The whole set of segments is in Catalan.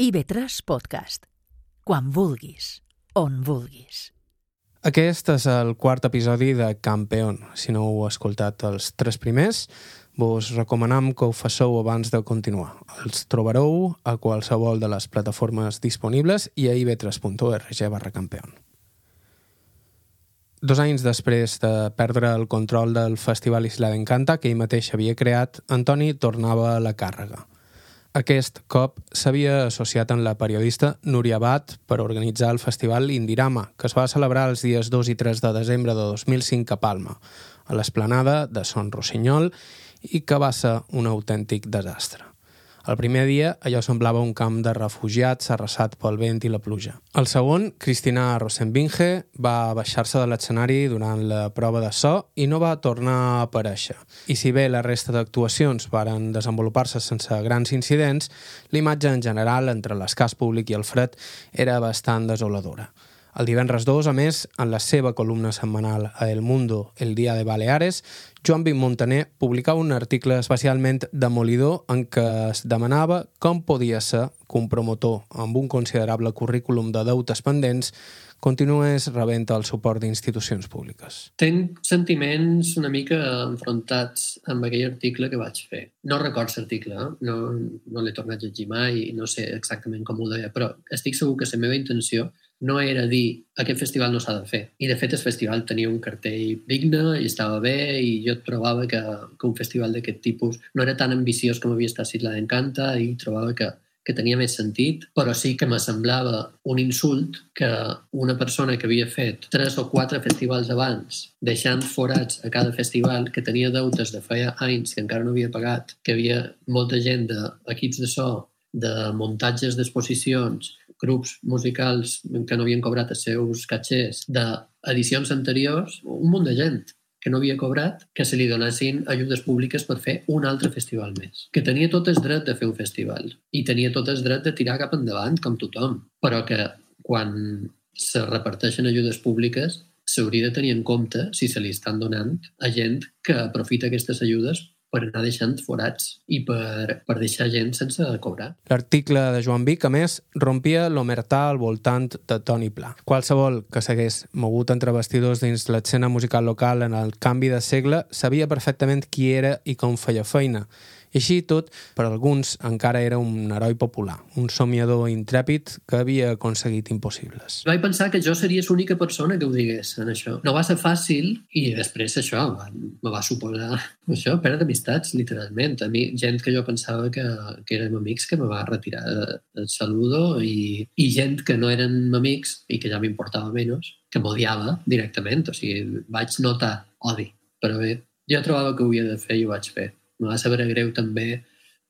IB3 Podcast. Quan vulguis, on vulguis. Aquest és el quart episodi de Campeón. Si no heu escoltat els tres primers, vos recomanem que ho fasseu abans de continuar. Els trobareu a qualsevol de les plataformes disponibles i a ib3.org barra campeón. Dos anys després de perdre el control del Festival Isla d'Encanta, que ell mateix havia creat, Antoni tornava a la càrrega. Aquest cop s'havia associat amb la periodista Núria Bat per organitzar el festival Indirama, que es va celebrar els dies 2 i 3 de desembre de 2005 a Palma, a l'esplanada de Son Rossinyol, i que va ser un autèntic desastre. El primer dia allò semblava un camp de refugiats arrasat pel vent i la pluja. El segon, Cristina Rosenbinge, va baixar-se de l'escenari durant la prova de so i no va tornar a aparèixer. I si bé la resta d'actuacions varen desenvolupar-se sense grans incidents, l'imatge en general entre l'escàs públic i el fred era bastant desoladora. El divendres 2, a més, en la seva columna setmanal a El Mundo, el dia de Baleares, Joan Vim Montaner publicava un article especialment demolidor en què es demanava com podia ser que un promotor amb un considerable currículum de deutes pendents continués rebent el suport d'institucions públiques. Tenc sentiments una mica enfrontats amb aquell article que vaig fer. No recordo l'article, eh? no, no l'he tornat a llegir mai i no sé exactament com ho deia, però estic segur que la meva intenció no era dir aquest festival no s'ha de fer. I de fet el festival tenia un cartell digne i estava bé i jo trobava que, que un festival d'aquest tipus no era tan ambiciós com havia estat Sitla d'Encanta i trobava que, que tenia més sentit, però sí que me semblava un insult que una persona que havia fet tres o quatre festivals abans, deixant forats a cada festival, que tenia deutes de feia anys que encara no havia pagat, que havia molta gent d'equips de so, de muntatges d'exposicions, grups musicals que no havien cobrat els seus catxers d'edicions anteriors, un munt de gent que no havia cobrat, que se li donessin ajudes públiques per fer un altre festival més. Que tenia tot el dret de fer un festival i tenia tot el dret de tirar cap endavant, com tothom, però que quan se reparteixen ajudes públiques s'hauria de tenir en compte si se li estan donant a gent que aprofita aquestes ajudes per anar deixant forats i per, per deixar gent sense cobrar. L'article de Joan Vic, a més, rompia l'omertà al voltant de Toni Pla. Qualsevol que s'hagués mogut entre vestidors dins l'escena musical local en el canvi de segle sabia perfectament qui era i com feia feina, i així tot, per alguns encara era un heroi popular, un somiador intrèpid que havia aconseguit impossibles. Vaig pensar que jo seria l'única persona que ho digués en això. No va ser fàcil i després això me va suposar això, perdre amistats, literalment. A mi, gent que jo pensava que, que érem amics que me va retirar el saludo i, i gent que no eren amics i que ja m'importava menys, que m'odiava directament. O sigui, vaig notar odi. Però bé, jo trobava que ho havia de fer i ho vaig fer me va saber greu també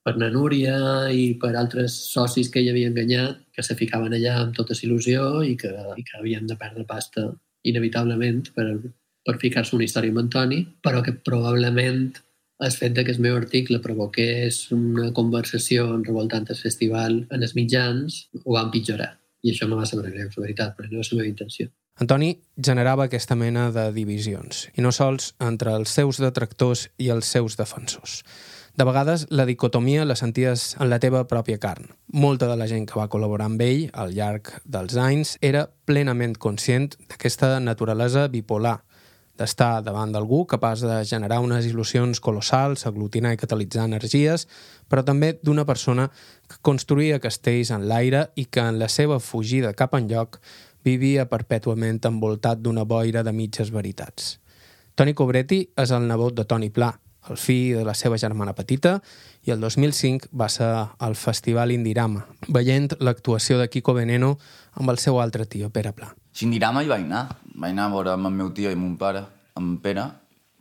per na Núria i per altres socis que ella havia enganyat, que se ficaven allà amb tota il·lusió i que, i que havien de perdre pasta inevitablement per, per ficar-se una història amb Antoni, però que probablement el fet que el meu article provoqués una conversació en revoltant el festival en els mitjans ho va empitjorar. I això me va saber greu, la veritat, però no és la meva intenció. Antoni generava aquesta mena de divisions, i no sols entre els seus detractors i els seus defensors. De vegades la dicotomia la senties en la teva pròpia carn. Molta de la gent que va col·laborar amb ell al llarg dels anys era plenament conscient d'aquesta naturalesa bipolar, d'estar davant d'algú capaç de generar unes il·lusions colossals, aglutinar i catalitzar energies, però també d'una persona que construïa castells en l'aire i que en la seva fugida cap enlloc vivia perpètuament envoltat d'una boira de mitges veritats. Toni Cobretti és el nebot de Toni Pla, el fill de la seva germana petita, i el 2005 va ser al Festival Indirama, veient l'actuació de Kiko Veneno amb el seu altre tio, Pere Pla. Si Indirama hi vaig anar. Vaig anar a veure amb el meu tio i mon pare, amb Pere,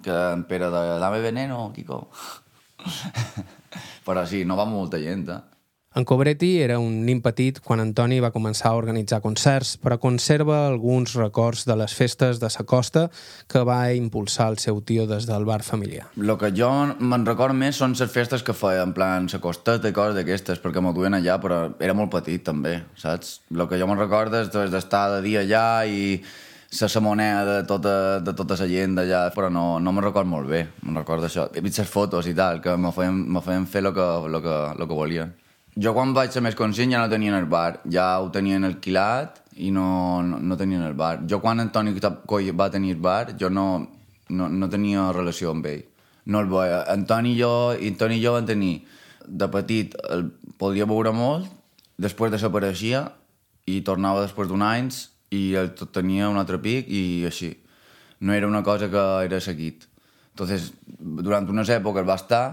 que en Pere de Dame Veneno, Kiko. Però sí, no va molta gent, eh? En Cobretti era un nin petit quan Antoni va començar a organitzar concerts, però conserva alguns records de les festes de sa costa que va impulsar el seu tio des del bar familiar. El que jo me'n record més són les festes que feia, en plan, sa costeta i coses d'aquestes, perquè m'ho duen allà, però era molt petit també, saps? El que jo me'n recordo és d'estar de dia allà i la samonea de tota, de tota la gent d'allà, però no, no me'n record molt bé, me'n recordo això. He vist les fotos i tal, que me feien, me feien fer el que, lo que, lo que volien. Jo quan vaig ser més conscient ja no tenien el bar, ja ho tenien alquilat i no, no, no tenien el bar. Jo quan Antoni Coll va tenir bar, jo no, no, no tenia relació amb ell. No el veia. Antoni i jo, Antoni i jo van tenir de petit, el podia veure molt, després desapareixia i tornava després d'un anys i el tenia un altre pic i així. No era una cosa que era seguit. Entonces, durant unes èpoques va estar,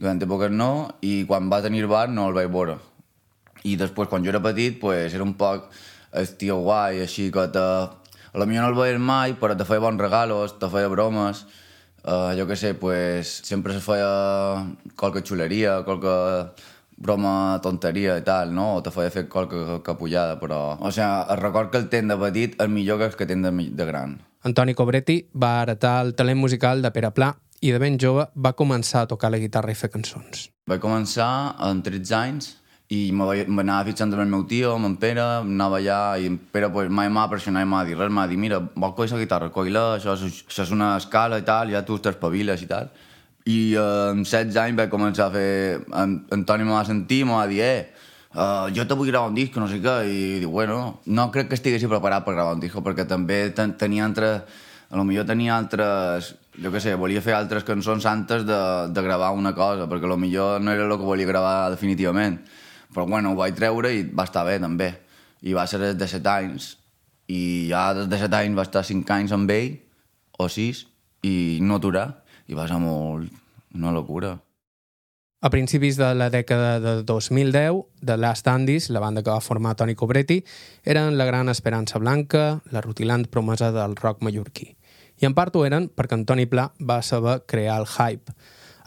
durant èpoques no, i quan va tenir bar no el vaig veure. I després, quan jo era petit, pues, era un poc el tio guai, així que te... A lo millor no el veies mai, però te feia bons regalos, te feia bromes, uh, jo què sé, pues, sempre se feia qualque xuleria, qualque broma tonteria i tal, no? O te feia fer qualque capullada, però... O sigui, el record que el ten de petit és millor que el que ten de, de gran. Antoni Cobretti va heretar el talent musical de Pere Pla i de ben jove va començar a tocar la guitarra i fer cançons. Vaig començar amb 13 anys i m'anava fixant amb el meu tio, amb en Pere, anava allà i en Pere pues, mai m'ha pressionat i m'ha dit res, m'ha dit, mira, vol coll la guitarra, coll-la, això, és, això és una escala i tal, ja tu t'espaviles i tal. I eh, amb 16 anys vaig començar a fer... En, Antoni m'ha sentit m'ha dit, eh, uh, jo te vull gravar un disc, no sé què, i dic, bueno, no crec que estiguessi preparat per gravar un disc, perquè també ten tenia entre... A lo millor tenia altres... Jo què sé, volia fer altres cançons antes de, de gravar una cosa, perquè lo millor no era el que volia gravar definitivament. Però bueno, ho vaig treure i va estar bé també. I va ser des de 7 anys. I ja des de 7 anys va estar 5 anys amb ell, o 6, i no aturar. I va ser molt... una locura. A principis de la dècada de 2010, The Last Andes, la banda que va formar Toni Cobretti, eren la gran esperança blanca, la rutilant promesa del rock mallorquí. I en part ho eren perquè Antoni Pla va saber crear el hype,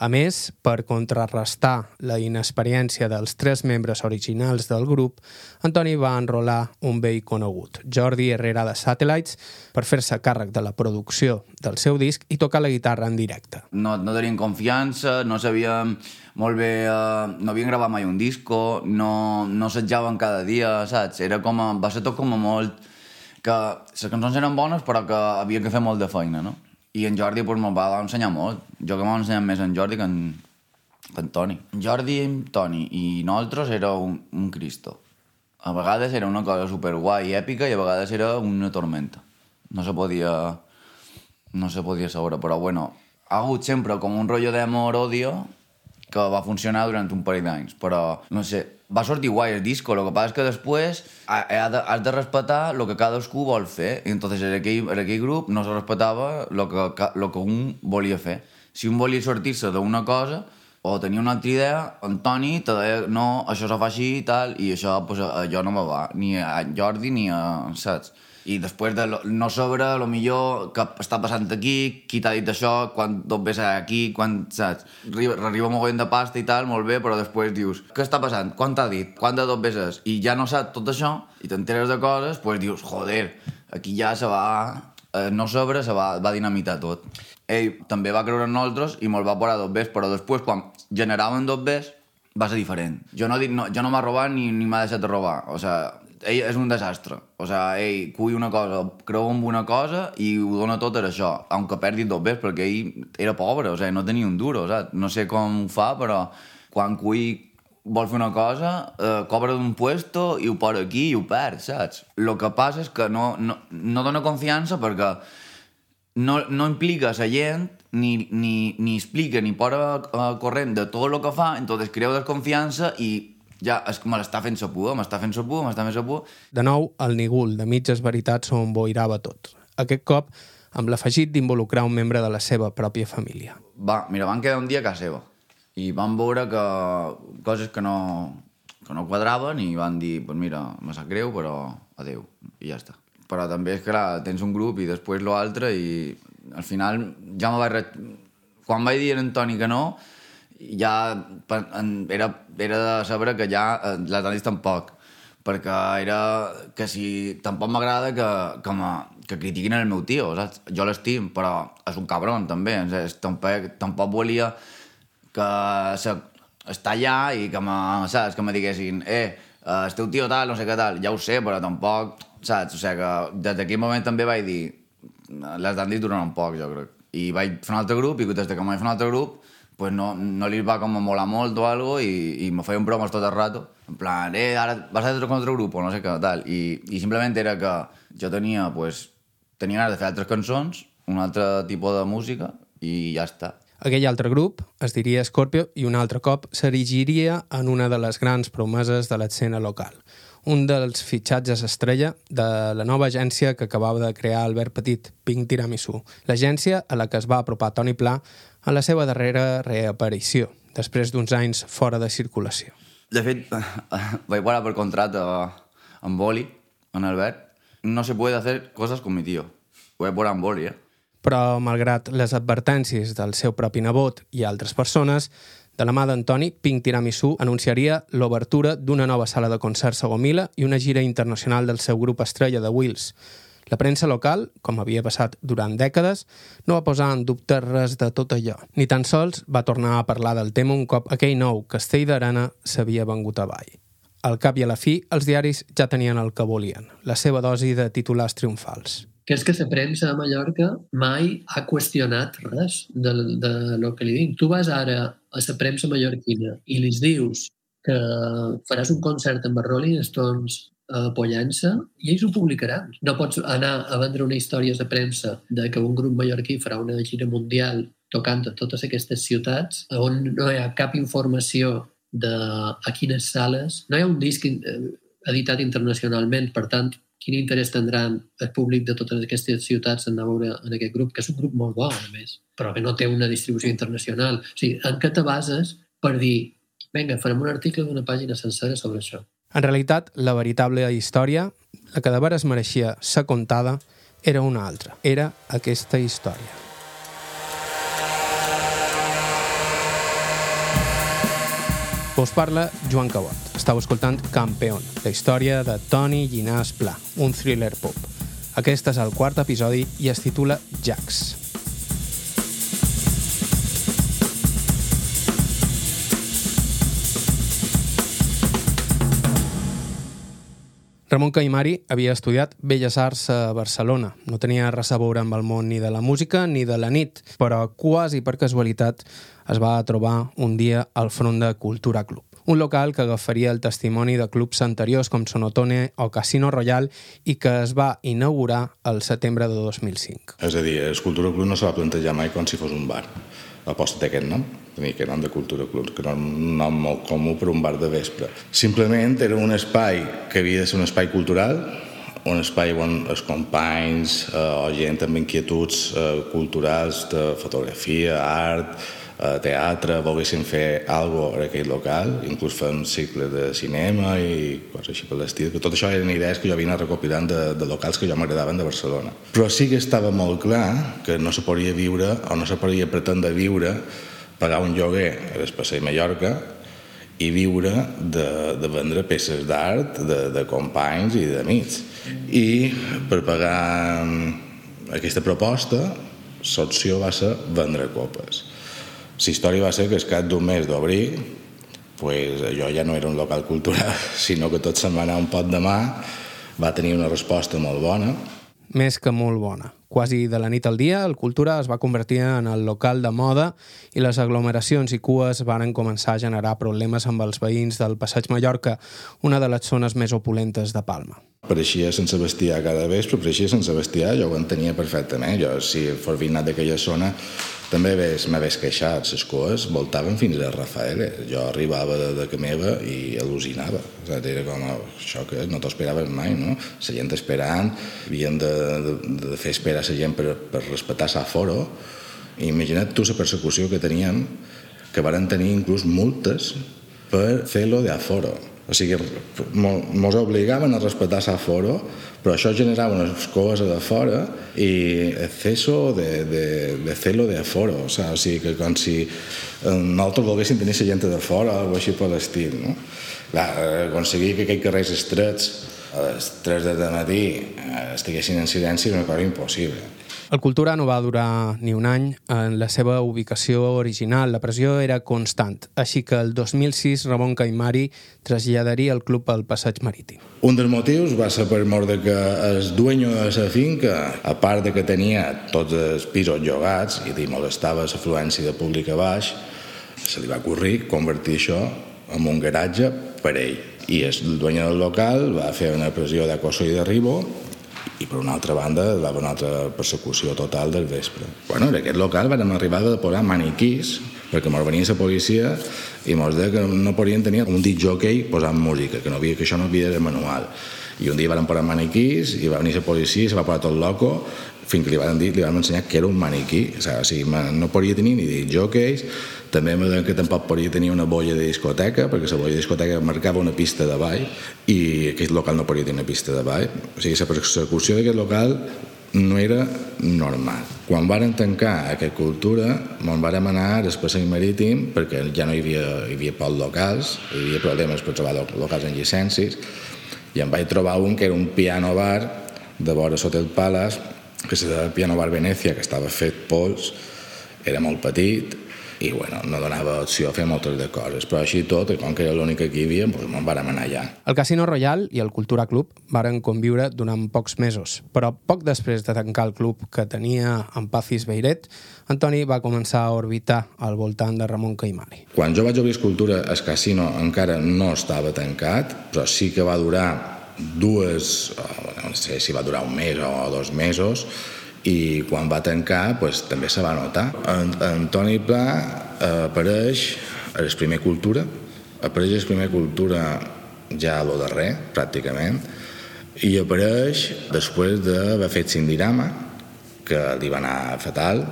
a més, per contrarrestar la inexperiència dels tres membres originals del grup, Antoni va enrolar un vell conegut, Jordi Herrera de Satellites, per fer-se càrrec de la producció del seu disc i tocar la guitarra en directe. No, no tenien confiança, no sabíem molt bé... Eh, no havien gravat mai un disco, no, no assetjaven cada dia, saps? Era com a, va ser tot com a molt... que les cançons eren bones però que havia que fer molt de feina, no? I en Jordi pues, me'l va ensenyar molt. Jo que m'ha ensenyat més en Jordi que en, que en Toni. En Jordi, en Toni i nosaltres era un, un Cristo. A vegades era una cosa super guai i èpica i a vegades era una tormenta. No se podia... No se podia saber, però bueno, ha hagut sempre com un rotllo d'amor-odio que va funcionar durant un parell d'anys, però, no sé, va sortir guai el disco, el que passa és que després has de, respetar el que cadascú vol fer, i entonces en aquell, en aquell grup no se respetava el que, el que un volia fer. Si un volia sortir-se d'una cosa, o tenia una altra idea, Antoni te deia, no, això se fa així i tal, i això, pues, jo no me va, ni a Jordi ni a... saps? I després de no saber, lo millor, què està passant aquí, qui t'ha dit això, quan tot ves aquí, quan, saps? Arriba, arriba mogollon de pasta i tal, molt bé, però després dius, què està passant? Quan t'ha dit? Quan de tot ves I ja no saps tot això, i t'enteres de coses, doncs dius, joder, aquí ja se va... Eh, no sobre, se va, va dinamitar tot. Ell també va creure en nosaltres i me'l va posar dos ves, però després, quan generàvem dos ves, va ser diferent. Jo no, dic, no, jo no m'ha robat ni, ni m'ha deixat de robar. O sea, ell és un desastre. O sigui, ell cull una cosa, creu en una cosa i ho dona tot per això, aunque perdi dos ves, perquè ell era pobre, o sigui, no tenia un duro, saps? No sé com ho fa, però quan cull vol fer una cosa, eh, cobra d'un puesto i ho posa aquí i ho perd, saps? El que passa és que no, no, no dona confiança perquè no, no implica a la gent ni, ni, ni explica ni posa uh, corrent de tot el que fa, entonces creu desconfiança i ja, és que me l'està fent sa pua, m'està fent sa pua, m'està fent sa pua. De nou, el nigul de mitges veritats on boirava tot. Aquest cop, amb l'afegit d'involucrar un membre de la seva pròpia família. Va, mira, van quedar un dia a casa seva i van veure que coses que no, que no quadraven i van dir, pues mira, me sap greu, però adeu, i ja està. Però també és clar, tens un grup i després l'altre i al final ja me vaig... Quan vaig dir a Antoni que no, ja era, era de saber que ja eh, l'Atlantis tampoc perquè era que si tampoc m'agrada que, que, que critiquin el meu tio, saps? Jo l'estim, però és un cabron, també. És, tampoc, tampoc volia que se, està allà i que me, saps? Que me diguessin, eh, eh, el teu tio tal, no sé què tal. Ja ho sé, però tampoc, saps? O sigui que des d'aquell moment també vaig dir les dandis duren un poc, jo crec. I vaig fer un altre grup i des que vaig fer un altre grup pues no, no li va com a molar molt o algo i, i me feien bromes tot el rato. En plan, eh, ara vas a hacer con otro grupo, no sé què, tal. I, i simplement era que jo tenia, pues, tenia ganes de fer altres cançons, un altre tipus de música i ja està. Aquell altre grup es diria Scorpio i un altre cop s'erigiria en una de les grans promeses de l'escena local. Un dels fitxatges estrella de la nova agència que acabava de crear Albert Petit, Pink Tiramisu, l'agència a la que es va apropar Toni Pla en la seva darrera reaparició, després d'uns anys fora de circulació. De fet, vaig parar per contrat amb Boli, en Albert. No se puede hacer cosas con mi tío. Ho vaig parar amb Boli, eh? Però, malgrat les advertències del seu propi nebot i altres persones, de la mà d'Antoni, Pink Tiramisu anunciaria l'obertura d'una nova sala de concerts a Gomila i una gira internacional del seu grup estrella de Wills, la premsa local, com havia passat durant dècades, no va posar en dubte res de tot allò. Ni tan sols va tornar a parlar del tema un cop aquell nou castell d'arena s'havia vengut avall. Al cap i a la fi, els diaris ja tenien el que volien, la seva dosi de titulars triomfals. Que és que la premsa a Mallorca mai ha qüestionat res de, de lo que li dic. Tu vas ara a la premsa mallorquina i li dius que faràs un concert amb els Rolling Stones apoyant-se i ells ho publicaran. No pots anar a vendre una història de premsa de que un grup mallorquí farà una gira mundial tocant a totes aquestes ciutats on no hi ha cap informació de a quines sales. No hi ha un disc eh, editat internacionalment, per tant, quin interès tindran el públic de totes aquestes ciutats en a veure en aquest grup, que és un grup molt bo, a més, però que no té una distribució internacional. O sigui, en què te bases per dir vinga, farem un article d'una pàgina sencera sobre això? En realitat, la veritable història, la que de veres mereixia ser contada, era una altra. Era aquesta història. Us parla Joan Cabot. Estau escoltant Campeón, la història de Toni Llinàs Pla, un thriller pop. Aquest és el quart episodi i es titula Jax. Ramon Caimari havia estudiat Belles Arts a Barcelona. No tenia res a veure amb el món ni de la música ni de la nit, però quasi per casualitat es va trobar un dia al front de Cultura Club un local que agafaria el testimoni de clubs anteriors com Sonotone o Casino Royal i que es va inaugurar el setembre de 2005. És a dir, el Cultura Club no se va plantejar mai com si fos un bar. L'aposta té aquest nom, tenir aquest nom de Cultura Club, que no un nom molt comú per un bar de vespre. Simplement era un espai que havia de ser un espai cultural, un espai on els companys eh, o gent amb inquietuds eh, culturals de fotografia, art, a teatre, volguessin fer alguna en aquell local, inclús fer un cicle de cinema i coses així per l'estil, tot això eren idees que jo anat recopilant de, de locals que jo m'agradaven de Barcelona. Però sí que estava molt clar que no se podia viure o no se podia pretendre viure pagar un lloguer a l'Espasser Mallorca i viure de, de vendre peces d'art de, de companys i d'amics. I per pagar aquesta proposta, l'opció va ser vendre copes. La història va ser que es cap d'un mes d'obrir pues, allò ja no era un local cultural, sinó que tot se'n va anar un pot de mà, va tenir una resposta molt bona. Més que molt bona. Quasi de la nit al dia, el Cultura es va convertir en el local de moda i les aglomeracions i cues varen començar a generar problemes amb els veïns del Passeig Mallorca, una de les zones més opulentes de Palma. Pareixia Sant Sebastià cada vespre, pareixia Sant Sebastià, jo ho entenia perfectament. Jo, si fos vinat d'aquella zona, també m'hagués queixat, les cues voltaven fins a Rafael. Jo arribava de, de que meva i al·lucinava. O sigui, era com, això que no t'ho esperaves mai, no? La gent esperant, havien de, de, de fer esperar la gent per, per respectar l'aforo. I imagina't tu la persecució que teníem, que varen tenir inclús multes per fer-lo d'aforo. O sigui, ens obligaven a respectar l'aforo, però això generava unes coses de fora i exceso de, de, de celo de aforo. O sigui, que com si eh, nosaltres volguéssim tenir la gent de fora o així per l'estil. No? Clar, aconseguir que aquells carrers estrets a les 3 de matí eh, estiguessin en silenci és una cosa impossible. El Cultura no va durar ni un any en la seva ubicació original. La pressió era constant, així que el 2006 Ramon Caimari traslladaria el club al passeig marítim. Un dels motius va ser per mort de que el dueño de la finca, a part de que tenia tots els pisos llogats i li molestava l'afluència de públic a baix, Se li va ocurrir convertir això en un garatge per ell. I el dueño del local va fer una pressió d'acoso i derribo i per una altra banda va haver una altra persecució total del vespre. Bueno, en aquest local vam arribar a posar maniquís perquè ens venia la policia i ens deia que no podien tenir un dit jockey posant música, que, no havia, que això no havia de manual. I un dia van posar maniquís i va venir la policia i se va posar tot loco fins que li van dir, li van ensenyar que era un maniquí. O sigui, no podia tenir ni dit jockeys, també em que tampoc podia tenir una boia de discoteca, perquè la boia de discoteca marcava una pista de ball i aquest local no podia tenir una pista de ball. O sigui, la persecució d'aquest local no era normal. Quan varen tancar aquesta cultura, me'n vàrem anar al passeig marítim perquè ja no hi havia, hi havia pocs locals, hi havia problemes per trobar locals en llicències, i em vaig trobar un que era un piano bar de vora Hotel Palace, que era el piano bar Venècia, que estava fet pols, era molt petit, i bueno, no donava opció a fer moltes de coses, però així tot, i com que era l'únic que hi havia, doncs me'n vàrem anar allà. El Casino Royal i el Cultura Club varen conviure durant pocs mesos, però poc després de tancar el club que tenia en Pazis Beiret, Antoni va començar a orbitar al voltant de Ramon Caimari. Quan jo vaig obrir Escultura, el casino encara no estava tancat, però sí que va durar dues, no sé si va durar un mes o dos mesos, i quan va tancar pues, també se va notar. En, Antoni Pla eh, apareix a el primer cultura, apareix a primer cultura ja a lo darrer, pràcticament, i apareix després d'haver fet Sindirama, que li va anar fatal,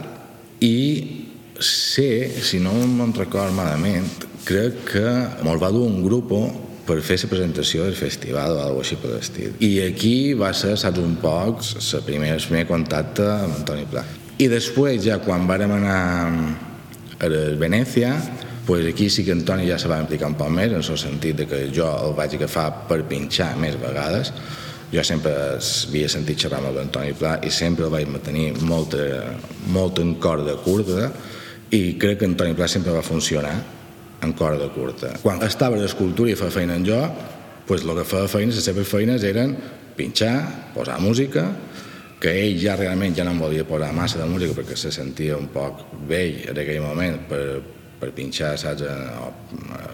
i sé, si no me'n record malament, crec que me'l va dur un grup per fer la presentació del festival o alguna així per l'estil. I aquí va ser, saps, un poc el primer, el primer contacte amb Antoni Pla. I després, ja quan vàrem anar a Venècia, pues aquí sí que Antoni ja se va implicar un poc més, en el sentit de que jo el vaig agafar per pinxar més vegades. Jo sempre havia sentit xerrar amb l'Antoni Pla i sempre el vaig mantenir molt, molt en corda curta i crec que Antoni Pla sempre va funcionar en corda curta. Quan estava a l'escultura i feia feina en jo, pues, el que feia feines, les seves feines eren pinxar, posar música, que ell ja realment ja no em volia posar massa de música perquè se sentia un poc vell en aquell moment per, per pinxar, saps? O,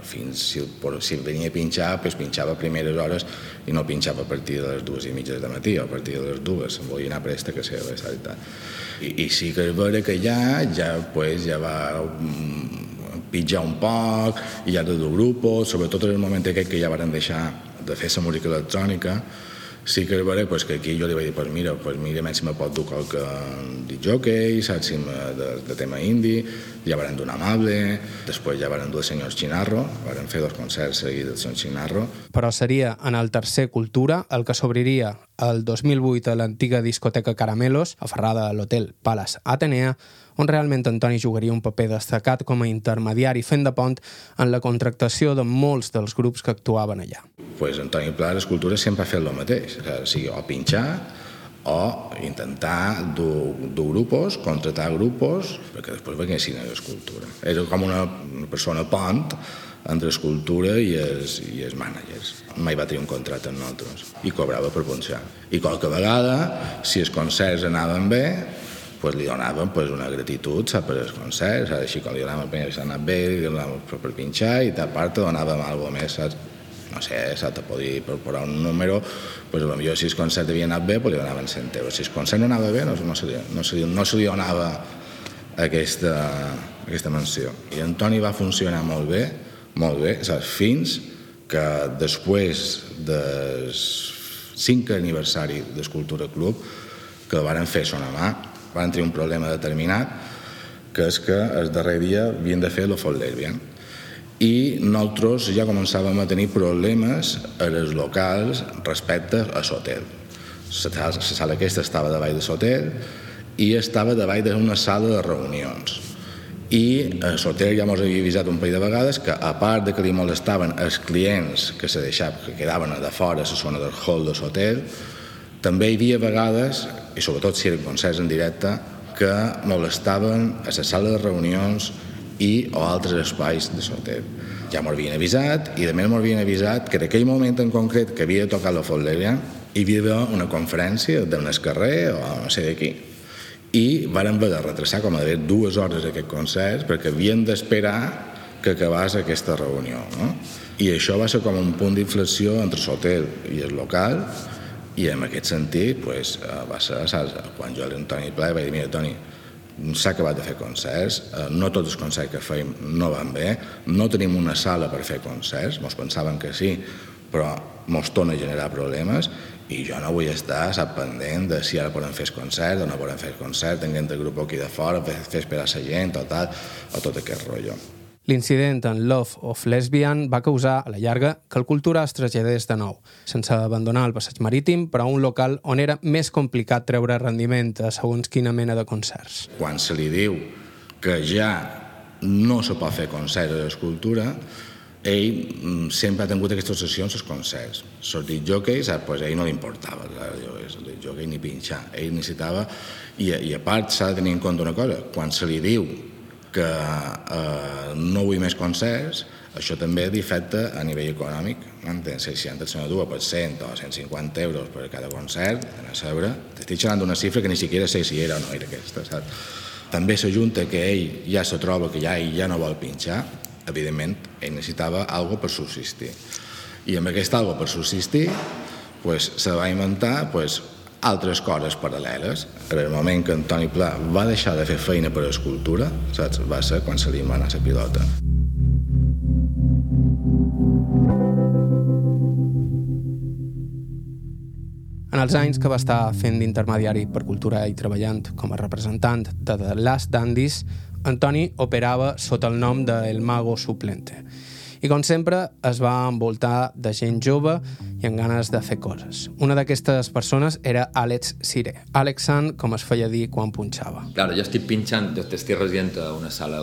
fins si, si venia a pinxar, pues pinxava a primeres hores i no pinxava a partir de les dues i mitja de matí o a partir de les dues, em volia anar presta que seva, saps? I, I sí que és vera que ja, ja, pues, ja va pitjar un poc, i ja de dur grupos, sobretot en el moment aquest que ja varen deixar de fer la música electrònica, sí que vera pues, que aquí jo li vaig dir, pues mira, pues mira, si me pot dur qualque dit jockey, saps, si de, de tema indi, ja varen donar amable, després ja varen dur el senyor Chinarro, varen fer dos concerts seguits del senyor Chinarro. Però seria en el tercer Cultura el que s'obriria el 2008 a l'antiga discoteca Caramelos, aferrada a l'hotel Palace Atenea, on realment Antoni jugaria un paper destacat com a intermediari fent de pont en la contractació de molts dels grups que actuaven allà. Pues Antoni Pla d'Escultura sempre ha fet el mateix, o sigui, o pinxar o intentar dur, dur grupos, contratar grupos, perquè després venissin a l'escultura. Era com una persona pont entre escultura i els, i els managers. Mai va tenir un contracte amb nosaltres i cobrava per punxar. I qualque vegada, si els concerts anaven bé, pues li donàvem pues, una gratitud saps, per als concerts, saps? així com li donàvem per s'ha anat bé, li donàvem per, pinxar i a part donàvem alguna més, saps? no sé, saps, te podia incorporar un número, pues, potser si el concert havia anat bé, pues, li donaven 100 euros. Si el concert no anava bé, no, no, se, li, no, se, li, no se li donava aquesta, aquesta menció. I Antoni va funcionar molt bé, molt bé, saps, fins que després del 5 aniversari d'Escultura Club, que el varen fer sonar mà, van tenir un problema determinat, que és que el darrer dia havien de fer l'Ofol Lesbian. I nosaltres ja començàvem a tenir problemes a les locals respecte a l'hotel. La sala aquesta estava davall de l'hotel i estava davall d'una sala de reunions. I l'hotel ja ens havia avisat un parell de vegades que, a part de que li molestaven els clients que se deixaven, que quedaven a de fora a la zona del hall de l'hotel, també hi havia vegades, i sobretot si eren concerts en directe, que molestaven a la sala de reunions i o altres espais de l'hotel. Ja m'ho havien avisat i més m'ho havien avisat que en aquell moment en concret que havia tocat la Folleria hi havia una conferència d'un carrer o no sé de qui. I varen haver de retrasar com a de dues hores aquest concert perquè havien d'esperar que acabàs aquesta reunió. No? I això va ser com un punt d'inflexió entre l'hotel i el local, i en aquest sentit pues, eh, va ser, saps, quan jo era Toni Pla vaig dir, mira, Toni, s'ha acabat de fer concerts, eh, no tots els concerts que feim no van bé, no tenim una sala per fer concerts, mos pensaven que sí, però mos torna a generar problemes i jo no vull estar sap, pendent de si ara podem fer concert o no podem fer concert, tinguem el grup aquí de fora, fer esperar la gent o tal, o tot aquest rotllo. L'incident en Love of Lesbian va causar, a la llarga, que el Cultura es traslladés de nou, sense abandonar el passeig marítim, però a un local on era més complicat treure rendiment a segons quina mena de concerts. Quan se li diu que ja no se pot fer concerts a l'escultura, ell mm, sempre ha tingut aquestes sessions als concerts. Jockey, sap, pues a ell no li importava el jockey ni pinxar. Ell necessitava... I, i a part s'ha de tenir en compte una cosa, quan se li diu que eh, no vull més concerts, això també afecta a nivell econòmic. Entens? Si antes se n'adua per 100 o 150 euros per cada concert, a saber, t'estic xerrant d'una xifra que ni siquiera sé si era o no era aquesta, saps? També s'ajunta que ell ja se troba que ja ell ja no vol pinxar, evidentment, ell necessitava algo per subsistir. I amb aquest algo per subsistir, pues, se va inventar pues, altres coses paral·leles. En el moment que Antoni Pla va deixar de fer feina per escultura, saps? va ser quan se li va anar la pilota. En els anys que va estar fent d'intermediari per cultura i treballant com a representant de The Last Dandies, Antoni operava sota el nom de El Mago Suplente i com sempre es va envoltar de gent jove i amb ganes de fer coses. Una d'aquestes persones era Àlex Sire. Àlex San, com es feia dir quan punxava. Claro, jo estic pinxant, jo estic resident a una sala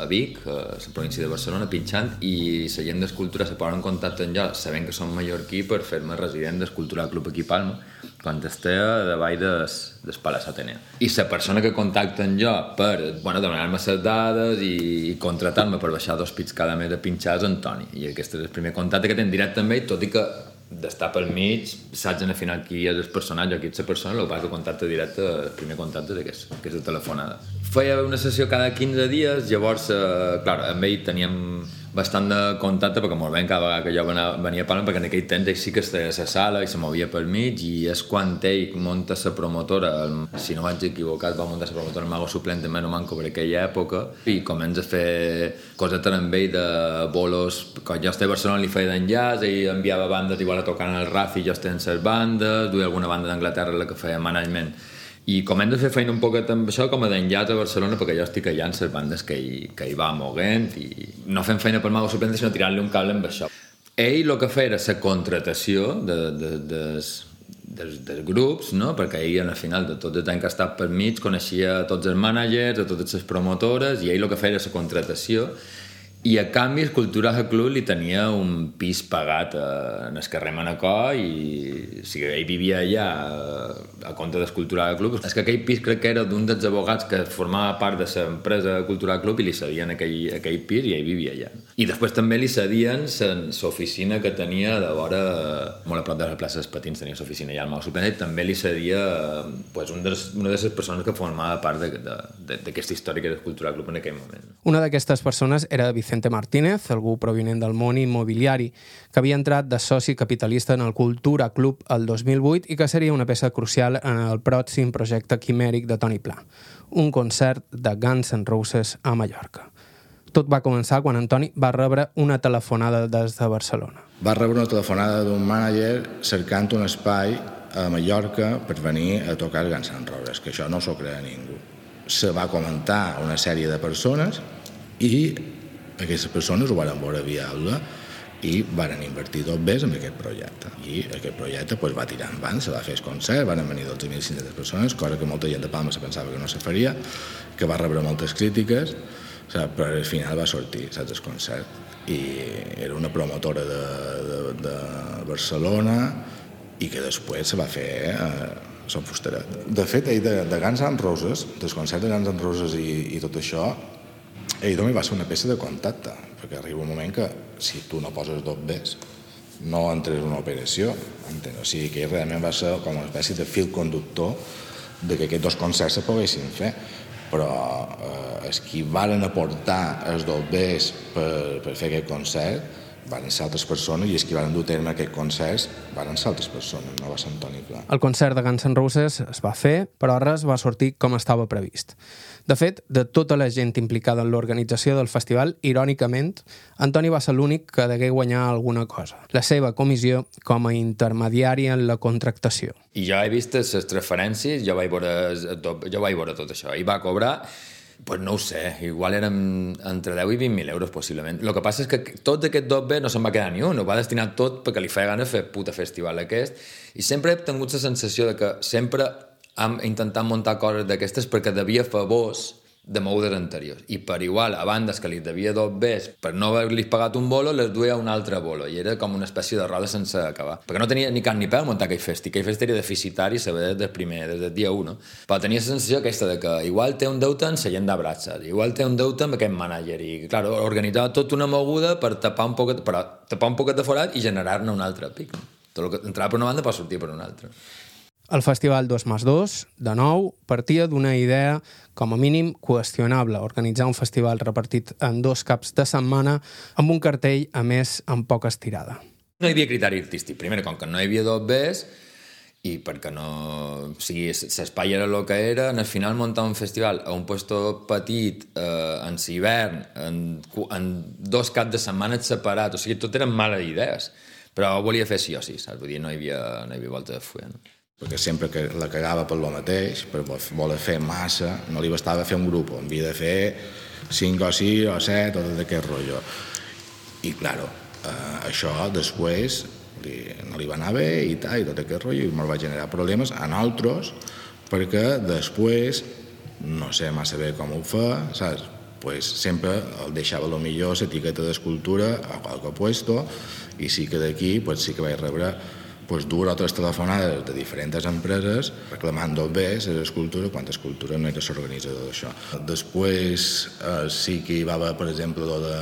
a Vic, a la província de Barcelona, pinxant, i la gent d'escultura se posa en contacte amb jo, sabent que som mallorquí, per fer-me resident d'Escultura Club aquí Palma, quan estigui davall des, des Palaç Atenea. I la persona que contacten jo per bueno, demanar-me les dades i, i contratar-me per baixar dos pits cada mes de pinxar és Antoni. I aquest és el primer contacte que tenen directe amb ell, tot i que d'estar pel mig, saps el final qui és el personatge qui és la persona, el que contacte directe, el primer contacte és aquest, que és la telefonada. Feia una sessió cada 15 dies, llavors, eh, clar, amb ell teníem bastant de contacte perquè molt bé cada vegada que jo venia, a Palma perquè en aquell temps ell sí que estava a la sala i se movia per mig i és quan ell munta la promotora el, si no vaig equivocat va muntar la promotora el Mago Suplent de Meno Manco per aquella època i comença a fer coses amb ell de bolos quan jo estava a Barcelona li feia d'enllaç ell enviava bandes igual a tocar en el RAF i jo estava en les bandes duia alguna banda d'Anglaterra la que feia management i com hem de fer feina un poquet amb això, com a d'enllaç a Barcelona, perquè jo estic allà en les bandes que hi, que hi va moguent i no fem feina per Mago Suplente, sinó tirant-li un cable amb això. Ell el que feia era la contratació de, de, de, dels, dels grups, no? perquè ell al final de tot el temps que ha estat per mig coneixia tots els mànagers, a totes les promotores, i ell el que feia era la contratació i a canvi Escultura Club li tenia un pis pagat a, en el carrer Manacor i o sigui, ell vivia allà a, a compte d'Escultura Club. És que aquell pis crec que era d'un dels abogats que formava part de l'empresa Cultura Club i li cedien aquell, aquell pis i ell vivia allà. I després també li cedien l'oficina que tenia de vora, molt a prop de la plaça dels Patins, tenia l'oficina allà al Mau Suplent, i també li cedia pues, un dels, una de les persones que formava part d'aquesta història que era Cultura Club en aquell moment. Una d'aquestes persones era Vicent Vicente Martínez, algú provinent del món immobiliari, que havia entrat de soci capitalista en el Cultura Club el 2008 i que seria una peça crucial en el pròxim projecte quimèric de Toni Pla, un concert de Guns N' Roses a Mallorca. Tot va començar quan Antoni va rebre una telefonada des de Barcelona. Va rebre una telefonada d'un mànager cercant un espai a Mallorca per venir a tocar Guns N' Roses, que això no s'ho crea ningú. Se va comentar una sèrie de persones i aquestes persones ho van veure viable i van invertir tot bé en aquest projecte. I aquest projecte pues, va tirar endavant, se va fer el concert, van venir 12.500 persones, cosa que molta gent de Palma se pensava que no se faria, que va rebre moltes crítiques, saps? però al final va sortir saps, el concert. I era una promotora de, de, de Barcelona i que després se va fer eh, Son Fusteret. De fet, ell de, de Guns N' Roses, dels concerts de Guns N' Roses i, i tot això, també va ser una peça de contacte, perquè arriba un moment que si tu no poses dos bes, no entres en una operació. Entens? O sigui que realment va ser com una espècie de fil conductor de que aquests dos concerts se poguessin fer. però eh, els qui varen aportar els dobbers per, per fer aquest concert van ser altres persones i els que van dur a terme aquest concert van ser altres persones, no va ser Antoni Pla. El concert de Guns N' Roses es va fer, però res va sortir com estava previst. De fet, de tota la gent implicada en l'organització del festival, irònicament, Antoni va ser l'únic que degué guanyar alguna cosa. La seva comissió com a intermediari en la contractació. I jo he vist les transferències, jo vaig veure, jo vaig veure tot això, i va cobrar pues no ho sé, igual eren entre 10 i 20.000 euros possiblement. El que passa és que tot aquest doble no se'n va quedar ni un, ho va destinar tot perquè li feia gana fer puta festival aquest, i sempre he tingut la sensació de que sempre hem intentat muntar coses d'aquestes perquè devia favors de mogudes anteriors. I per igual, a bandes que li devia dos bes per no haver-li pagat un bolo, les duia un altre bolo. I era com una espècie de roda sense acabar. Perquè no tenia ni cap ni peu muntar aquell festi. Aquell festi era deficitari, saber des del primer, des del dia 1. Però tenia la sensació aquesta de que igual té un deute en la gent de igual té un deute amb aquest mànager. I, clar, organitzava tota una moguda per tapar un poquet, per tapar un poquet de forat i generar-ne un altre pic. Tot el que entrava per una banda pot sortir per una altra. El Festival 2 més 2, de nou, partia d'una idea, com a mínim, qüestionable, organitzar un festival repartit en dos caps de setmana amb un cartell, a més, amb poca estirada. No hi havia criteri artístic. Primer, com que no hi havia dos bes, i perquè no... O sigui, l'espai era el que era, el final muntar un festival a un puesto petit, eh, en l'hivern, en, en dos caps de setmana separats, o sigui, tot eren males idees. Però volia fer sí o sí, saps? Vull dir, no hi havia, no hi havia volta de fulla, no? Perquè sempre que la cagava per lo mateix, per voler fer massa, no li bastava fer un grup, havia de fer 5 o 6 o 7 o tot aquest rotllo. I, claro, eh, això després li, no li va anar bé i tal, i tot aquest rotllo, i me'l va generar problemes a nosaltres, perquè després, no sé massa bé com ho fa, saps? pues sempre el deixava lo millor l'etiqueta d'escultura a qualque puesto i sí que d'aquí pues sí que vaig rebre pues, dues o tres telefonades de diferents empreses reclamant dos bés a l'escultura quan l'escultura no era l'organitzador d'això. Després eh, sí que hi va haver, per exemple, de,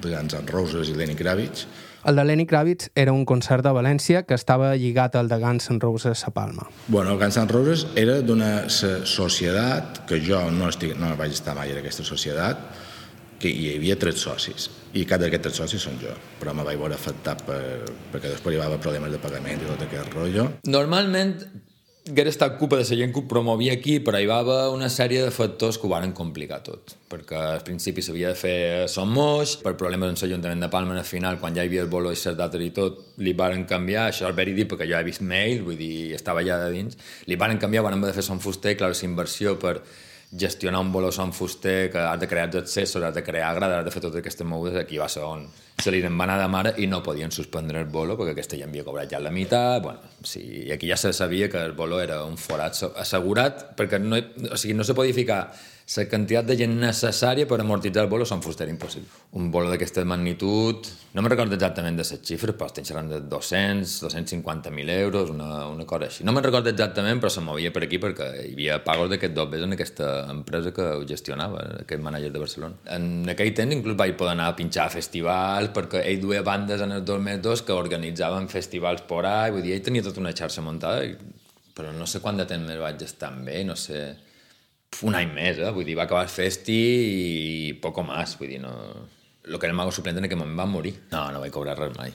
de Guns N' Roses i Lenny Kravitz. El de Lenny Kravitz era un concert de València que estava lligat al de Guns N' Roses a Palma. Bueno, Guns N' Roses era d'una societat que jo no, estic, no vaig estar mai en aquesta societat, que hi havia tres socis i cada d'aquests tres socis són jo però me vaig veure afectat per, perquè després hi va haver problemes de pagament i tot aquest rotllo Normalment hagués estat culpa de la gent que ho promovia aquí, però hi va haver una sèrie de factors que ho van complicar tot. Perquè al principi s'havia de fer Som Moix, per problemes amb l'Ajuntament de Palma, al final, quan ja hi havia el bolo i les dates i tot, li varen canviar, això és verídic perquè jo he vist mail, vull dir, estava allà de dins, li varen canviar, van haver de fer Som Fuster, clar, la inversió per gestionar un bolo son fuster, que has de crear els accessos, has de crear has de fer totes aquestes mogudes, aquí va ser on se li va anar de mare i no podien suspendre el bolo perquè aquesta ja havia cobrat ja la meitat, bueno, sí, i aquí ja se sabia que el bolo era un forat assegurat perquè no, o sigui, no se podia ficar la quantitat de gent necessària per amortitzar el bolo són fuster impossible. Un bolo d'aquesta magnitud, no me'n recordo exactament de les xifres, però estem xerrant de 200, 250.000 euros, una, una cosa així. No me'n recordo exactament, però se movia per aquí perquè hi havia pagos d'aquest dobles en aquesta empresa que ho gestionava, aquest manager de Barcelona. En aquell temps inclús vaig poder anar a pinxar a festivals perquè ell duia bandes en el 2002 que organitzaven festivals por ahí, vull dir, ell tenia tota una xarxa muntada, però no sé quant de temps més vaig estar amb ell, no sé un any més, eh? vull dir, va acabar el festi i poco más, vull dir, no... El que era el mago suplent en aquell moment va morir. No, no vaig cobrar res mai.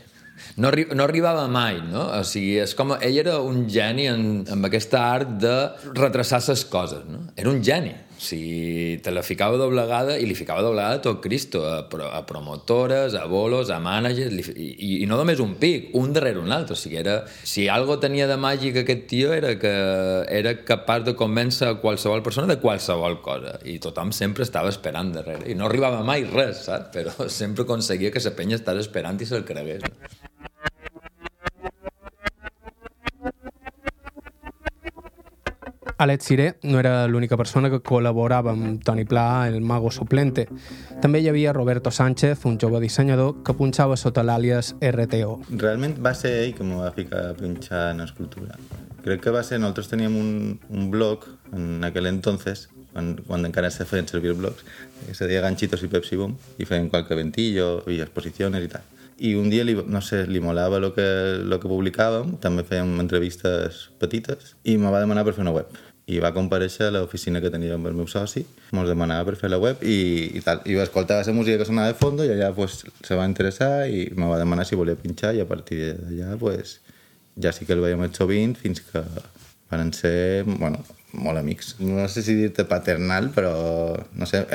No, arri no arribava mai, no? O sigui, és com... Ell era un geni en, amb aquesta art de retrasar les coses, no? Era un geni. Sigui, te la ficava doblegada i li ficava doblegada tot Cristo, a, a promotores, a bolos, a managers, li, i, i no només un pic, un darrere un altre. O sigui, era, si algo tenia de màgic aquest tio era que era capaç de convèncer qualsevol persona de qualsevol cosa. I tothom sempre estava esperant darrere. I no arribava mai res, saps? Però sempre aconseguia que la penya estava esperant i se'l cregués. Alex Siré no era l'única persona que col·laborava amb Toni Pla, el mago suplente. També hi havia Roberto Sánchez, un jove dissenyador que punxava sota l'àlies RTO. Realment va ser ell que m'ho va ficar a punxar en escultura. Crec que va ser, nosaltres teníem un, un blog en aquell entonces, quan, quan encara se feien servir blogs, se deia Ganchitos i Pepsi Boom, i feien qualque ventillo i exposicions i tal i un dia, li, no sé, li molava el que, lo que publicàvem, també fèiem entrevistes petites, i me va demanar per fer una web. I va compareixer a l'oficina que tenia amb el meu soci, ens demanava per fer la web i, i tal. I va escoltar la música que sonava de fons i allà pues, se va interessar i me va demanar si volia pinxar i a partir d'allà pues, ja sí que el veiem més sovint fins que van ser, bueno, molt amics. No sé si dir-te paternal, però no sé,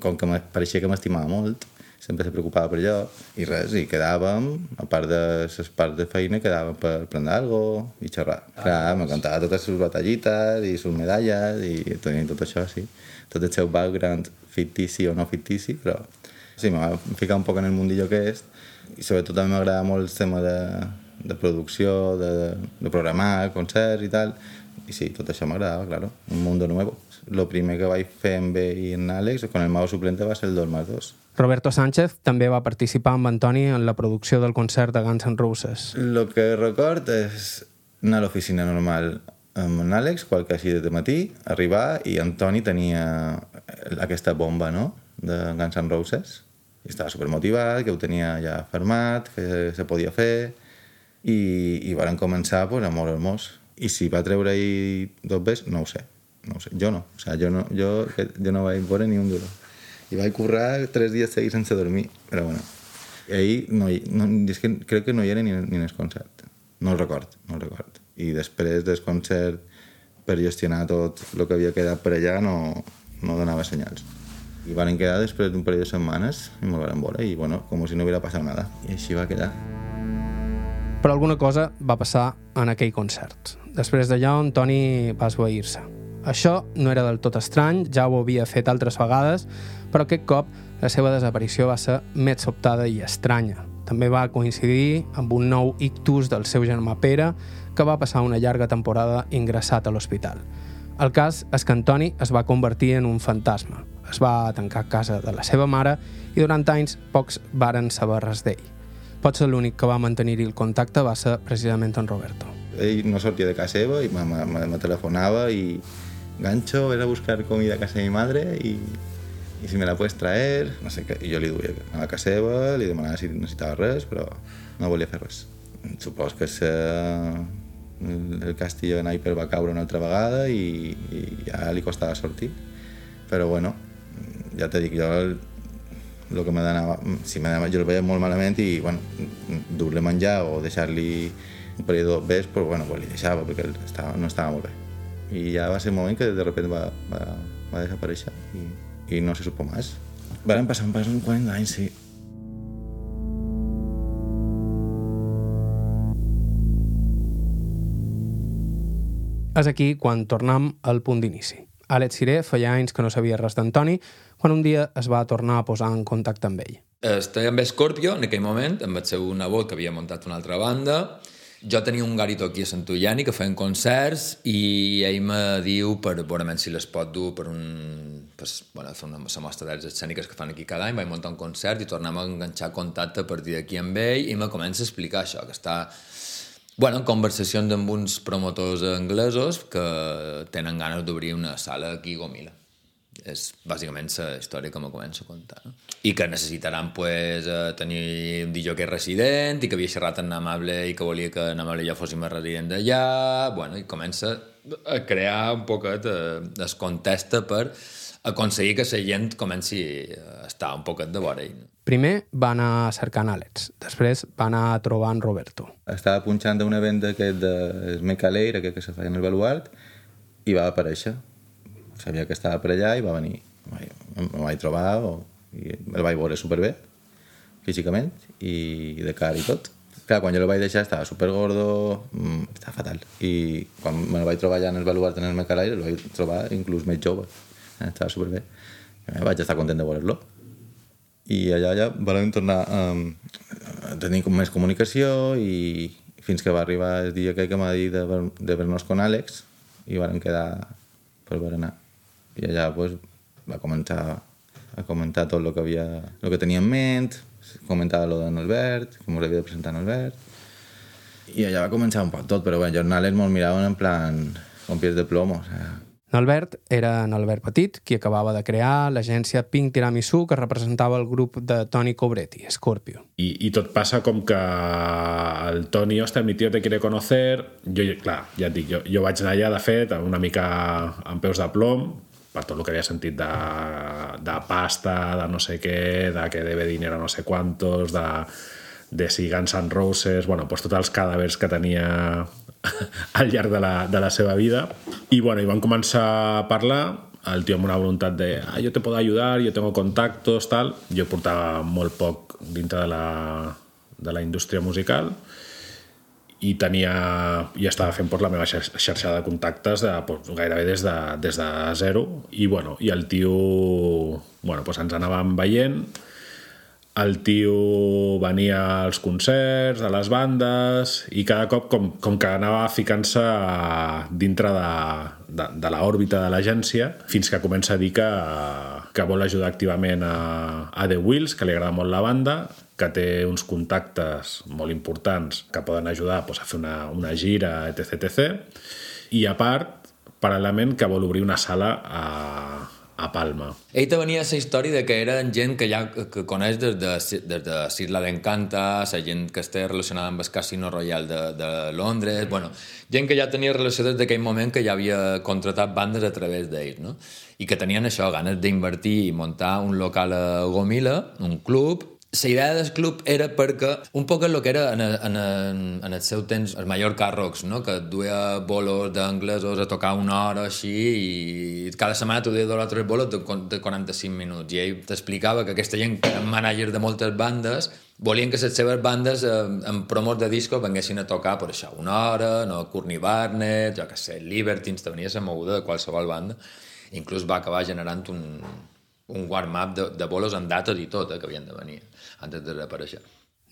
com que pareixia que m'estimava molt, sempre se preocupava per allò, i res, i quedàvem, a part de les parts de feina, quedàvem per prendre algo i xerrar. Ah, Clar, me contava totes les batallites i les medalles i tenia tot això, sí. Tot el seu background fictici o no fictici, però sí, me va ficar un poc en el mundillo que és i sobretot també m'agrada molt el tema de, de producció, de, de programar concerts i tal, i sí, tot això m'agradava, claro, un mundo nuevo. Lo primer que vaig fer amb ell i en Àlex, con el mago suplente, va ser el 2 más 2. Roberto Sánchez també va participar amb Antoni en la producció del concert de Guns N' Roses. Lo que record és anar a l'oficina normal amb en Àlex, qualque així de matí, arribar i Antoni tenia aquesta bomba, no?, de Guns N' Roses. I estava supermotivat, que ho tenia ja fermat, que se podia fer, i, i van començar pues, a el mos. I si va treure-hi dos bes, no ho sé. No ho sé. Jo no. O sea, jo no, jo, jo no vaig veure ni un duro i vaig currar tres dies seguits sense dormir, però bueno. Ahir no, no, és que crec que no hi era ni, ni en el concert. No el record, no el record. I després del concert, per gestionar tot el que havia quedat per allà, no, no donava senyals. I van quedar després d'un parell de setmanes i me'l van veure i, bueno, com si no hubiera passat nada. I així va quedar. Però alguna cosa va passar en aquell concert. Després d'allò, en Toni va esvair-se. Això no era del tot estrany, ja ho havia fet altres vegades, però aquest cop la seva desaparició va ser més sobtada i estranya. També va coincidir amb un nou ictus del seu germà Pere, que va passar una llarga temporada ingressat a l'hospital. El cas és que Antoni es va convertir en un fantasma. Es va tancar a casa de la seva mare i durant anys pocs varen saber res d'ell. Potser l'únic que va mantenir-hi el contacte va ser precisament en Roberto. Ell no sortia de casa seva i me telefonava i gancho, ves a buscar comida a casa de mi madre y, si me la puedes traer, no sé què. I jo li duia a la casa seva, li demanava si necessitava res, però no volia fer res. Supos que se, el castillo de Naiper va caure una altra vegada i, i ja li costava sortir. Però bueno, ja te dic, jo el, el que m'anava, si m'anava, jo el veia molt malament i, bueno, dur-li menjar o deixar-li un parell de bes, però bueno, pues li deixava perquè estava, no estava molt bé. I ja va ser un moment que de repente va, va, va desaparèixer i, i no se supo més. Van passar, passen 40 anys, sí. És aquí quan tornem al punt d'inici. Àlex Siré feia anys que no sabia res d'Antoni, quan un dia es va tornar a posar en contacte amb ell. Estava amb Scorpio en aquell moment, amb el seu nebot que havia muntat una altra banda, jo tenia un garito aquí a Santullani que feien concerts i ell me diu per veure si les pot dur per un... Pues, bueno, fer una mostra d'arts escèniques que fan aquí cada any, vaig muntar un concert i tornem a enganxar contacte a partir d'aquí amb ell i me comença a explicar això, que està bueno, en conversacions amb uns promotors anglesos que tenen ganes d'obrir una sala aquí a Gomila és bàsicament la història que me començo a contar. No? I que necessitaran pues, eh, tenir un DJ que és resident i que havia xerrat amb Amable i que volia que Amable ja fóssim resident d'allà, bueno, i comença a crear un poquet eh, es contesta per aconseguir que la gent comenci a estar un poquet de vora. No? Primer va anar cercant Àlex, després va anar trobant Roberto. Estava punxant d'un event d'aquest de Mecaleir, aquest que se feia en el Baluart, i va aparèixer sabia que estava per allà i va venir. Em vaig trobar o, i el vaig veure superbé, físicament, i de cara i tot. Clar, quan jo el vaig deixar estava supergordo, mmm, estava fatal. I quan me vaig trobar allà en el baluart en el Mecalaire, el vaig trobar inclús més jove. Eh, estava superbé. Eh, vaig estar content de veure'l. I allà ja vam tornar um, a tenir com més comunicació i fins que va arribar el dia que, que m'ha dit de, de ver-nos con Àlex i van quedar per berenar i allà pues, va començar a comentar tot el que, havia, el que tenia en ment, comentava lo d'en Albert, com us havia de presentar en Albert, i allà va començar un poc tot, però bé, jornales molt miraven en plan con pies de plomo, o sea, N'Albert era en Albert Petit, qui acabava de crear l'agència Pink Tiramisu que representava el grup de Tony Cobretti, Scorpio. I, i tot passa com que el Toni, hòstia, mi tio te quiere conocer... Jo, clar, ja et dic, jo, jo vaig anar allà, de fet, una mica amb peus de plom, per tot el que havia sentit de, de pasta, de no sé què, de que debe dinero no sé quantos, de, de si Guns N' Roses, bueno, pues tots els cadàvers que tenia al llarg de la, de la seva vida. I, bueno, i van començar a parlar, el tio amb una voluntat de ah, jo te puedo ayudar, jo tengo contactos, tal. Jo portava molt poc dintre de la, de la indústria musical i tenia i estava fent pues, la meva xarxa de contactes de, pues, gairebé des de, des de zero. I, bueno, i el tio bueno, pues ens anàvem veient. El tio venia als concerts, a les bandes, i cada cop com, com que anava ficant-se dintre de, de, de l'òrbita de l'agència, fins que comença a dir que, que vol ajudar activament a, a The Wheels, que li agrada molt la banda, que té uns contactes molt importants que poden ajudar doncs, a fer una, una gira, etc, etc. I a part, paral·lelament, que vol obrir una sala a, a Palma. Ell te venia la història de que era gent que ja que coneix des de, des de Sirla d'Encanta, la gent que està relacionada amb el Casino Royal de, de Londres, bueno, gent que ja tenia relació des d'aquell moment que ja havia contratat bandes a través d'ells, no? I que tenien això, ganes d'invertir i muntar un local a Gomila, un club, la idea del club era perquè un poc el que era en, en, en el seu temps el Mallorca Rocks, no? que duia bolos d'anglesos a tocar una hora així i cada setmana tu duia dos o tres bolos de, de 45 minuts i ell t'explicava que aquesta gent que eren managers de moltes bandes volien que les seves bandes eh, en promos de disco venguessin a tocar per això una hora, no? Courtney Barnett, jo que sé, Libertines, te venia la moguda de qualsevol banda inclús va acabar generant un, un warm-up de, de bolos amb dates i tot, eh, que havien de venir antes de desaparèixer.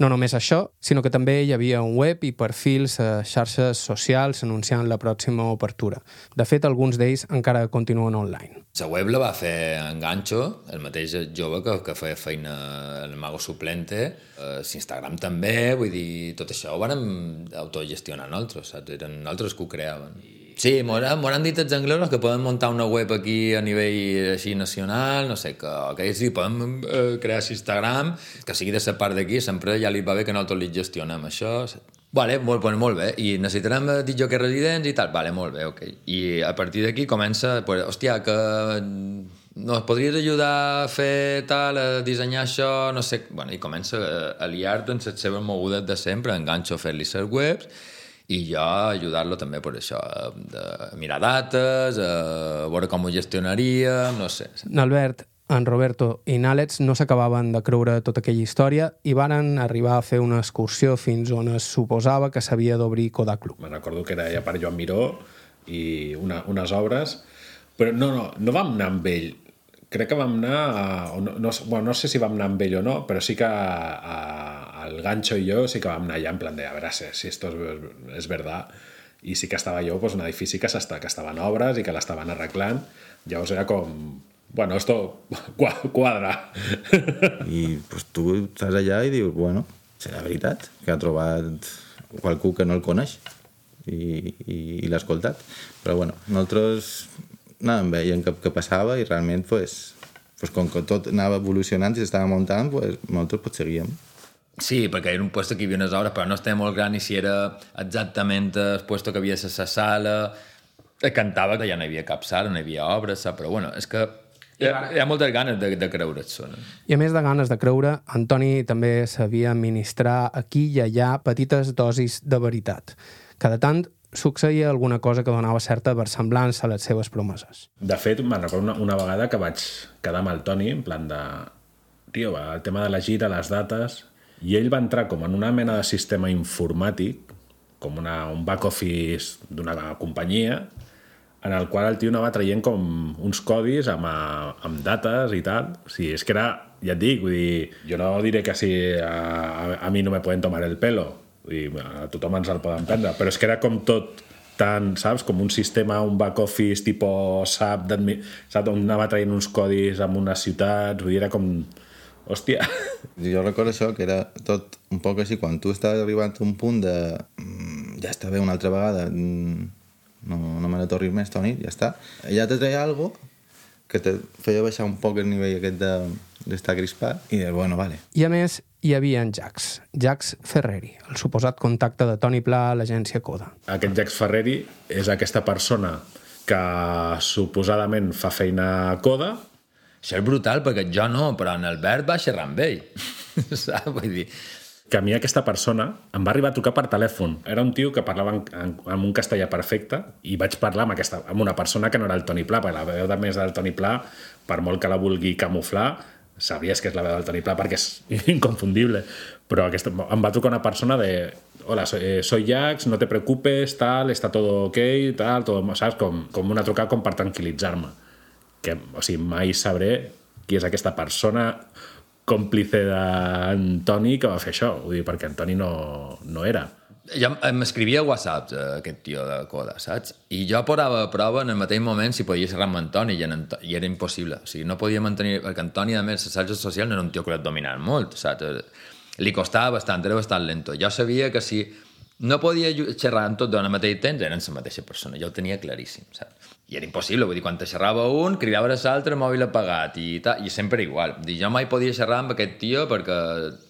No només això, sinó que també hi havia un web i perfils a xarxes socials anunciant la pròxima obertura. De fet, alguns d'ells encara continuen online. La web la va fer en Gancho, el mateix jove que, que feia feina el Mago Suplente, eh, Instagram també, vull dir, tot això ho vam autogestionar nosaltres, saps? Eren nosaltres que ho creaven. I Sí, m'ho han dit els anglesos que poden muntar una web aquí a nivell així nacional, no sé, que, que sí, podem eh, crear Instagram, que sigui de la part d'aquí, sempre ja li va bé que nosaltres li gestionem això. Vale, molt, pues, molt bé, i necessitarem dir jo que residents i tal, vale, molt bé, ok. I a partir d'aquí comença, pues, hòstia, que no, podries ajudar a fer tal, a dissenyar això, no sé... Bueno, i comença a liar-te en les seves mogudes de sempre, enganxo a fer-li les webs, i jo ajudar-lo també per això, de mirar dates, a veure com ho gestionaríem, no sé. Albert, en Roberto i n'Àlex no s'acabaven de creure tota aquella història i varen arribar a fer una excursió fins on es suposava que s'havia d'obrir Kodak Club. Me recordo que era ja per Joan Miró i una, unes obres, però no, no, no vam anar amb ell. Crec que vam anar, a, no, no, bueno, no sé si vam anar amb ell o no, però sí que a, a el gancho i jo sí que vam anar allà en plan de a veure si, si esto es, es verdad i sí que estava jo pues, un edifici que, està, que estava en obres i que l'estaven arreglant. Llavors era com bueno, esto quadra i pues, tu estàs allà i dius bueno, serà veritat que ha trobat qualcú que no el coneix i, i, i l'ha escoltat però bueno, nosaltres anàvem veient què, què passava i realment pues, pues, com que tot anava evolucionant i s'estava muntant pues, nosaltres pues, seguíem Sí, perquè era un puesto que hi havia unes hores, però no estava molt gran i si era exactament el puesto que havia a la sala... Cantava que ja no hi havia cap sala, no hi havia obres, però bueno, és que hi ha, hi ha moltes ganes de, de creure's. No? I a més de ganes de creure, Antoni també sabia administrar aquí i allà petites dosis de veritat. Cada tant succeïa alguna cosa que donava certa versemblança a les seves promeses. De fet, me'n recordo una, una vegada que vaig quedar amb el Toni, en plan de... Tio, el tema de la gira, les dates, i ell va entrar com en una mena de sistema informàtic, com una, un back office d'una companyia, en el qual el tio anava traient com uns codis amb, amb dates i tal. O sigui, és que era, ja et dic, vull dir, jo no diré que si a, a mi no me poden tomar el pelo, vull dir, a tothom ens el poden prendre, però és que era com tot tan, saps, com un sistema, un back office tipus SAP, saps, on anava traient uns codis amb unes ciutats, vull dir, era com hòstia. Jo recordo això, que era tot un poc així, quan tu estaves arribant a un punt de mm, ja està bé una altra vegada, mm, no, no me la tornis més, Toni, ja està. Ella te treia algo que te feia baixar un poc el nivell aquest de- d'estar crispat i de, bueno, vale. I a més, hi havia en Jax, Jax Ferreri, el suposat contacte de Toni Pla a l'agència Coda. Aquest Jax Ferreri és aquesta persona que suposadament fa feina a Coda, Això és brutal, perquè jo no, però en Albert va xerrar amb ell. Saps? Vull dir, que a mi aquesta persona em va arribar a trucar per telèfon. Era un tio que parlava en, en, en un castellà perfecte i vaig parlar amb, aquesta, amb una persona que no era el Toni Pla, perquè la veu de més del Toni Pla, per molt que la vulgui camuflar, sabries que és la veu del Toni Pla perquè és inconfundible. Però aquesta, em va trucar una persona de hola, soy, eh, soy Jax, no te preocupes, tal, está todo ok, tal, todo, saps? Com, com una trucada com per tranquil·litzar-me. Que, o sigui, mai sabré qui és aquesta persona còmplice d'Antoni que va fer això, vull dir, perquè Antoni no, no era. Ja m'escrivia a WhatsApp eh, aquest tio de Coda, saps? I jo posava a prova en el mateix moment si podia xerrar amb Antoni i, en Anto i era impossible. O sigui, no podia mantenir... Perquè Antoni, a més, a xarxes socials no era un tio que l'ha dominat molt, saps? Li costava bastant, era bastant lento. Jo sabia que si no podia xerrar amb tot al mateix temps, eren la mateixa persona. Jo ho tenia claríssim, saps? I era impossible, vull dir, quan te xerrava un, cridava a l'altre, mòbil apagat, i, tal, i sempre igual. Dir, jo mai podia xerrar amb aquest tio perquè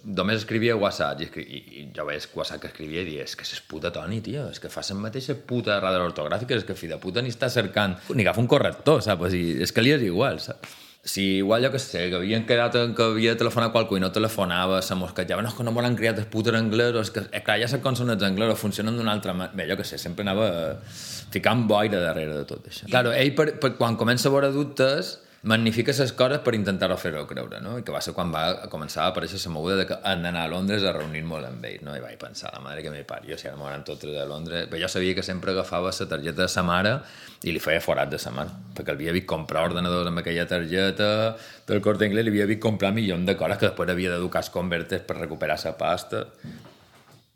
només escrivia WhatsApp, i, escri... i, jo veia el WhatsApp que escrivia i diia, és que és puta Toni, tio, és que fa la mateixa puta errada ortogràfica, és que fi de puta ni està cercant, ni agafa un corrector, saps? O sigui, és que li és igual, saps? Si igual, jo que sé, que havien quedat en que havia de telefonar qualcú i no telefonava, se mosquejava, no, és que no m'han criat els o és que, eh, clar, ja les consonants anglès funcionen d'una altra manera. Bé, jo que sé, sempre anava ficant boira darrere de tot això. Claro, ell, per, per, quan comença a veure dubtes, magnifica les coses per intentar-ho fer-ho creure, no? I que va ser quan va començar a aparèixer la moguda de que han d'anar a Londres a reunir-me amb ell, no? I vaig pensar, la mare que me parió, si ara m'hauran tots a Londres... Però jo sabia que sempre agafava la targeta de sa mare i li feia forat de sa mare, perquè havia vist comprar ordenadors amb aquella targeta del Corte Inglés, li havia vist comprar milions de coses que després havia d'educar els convertes per recuperar la pasta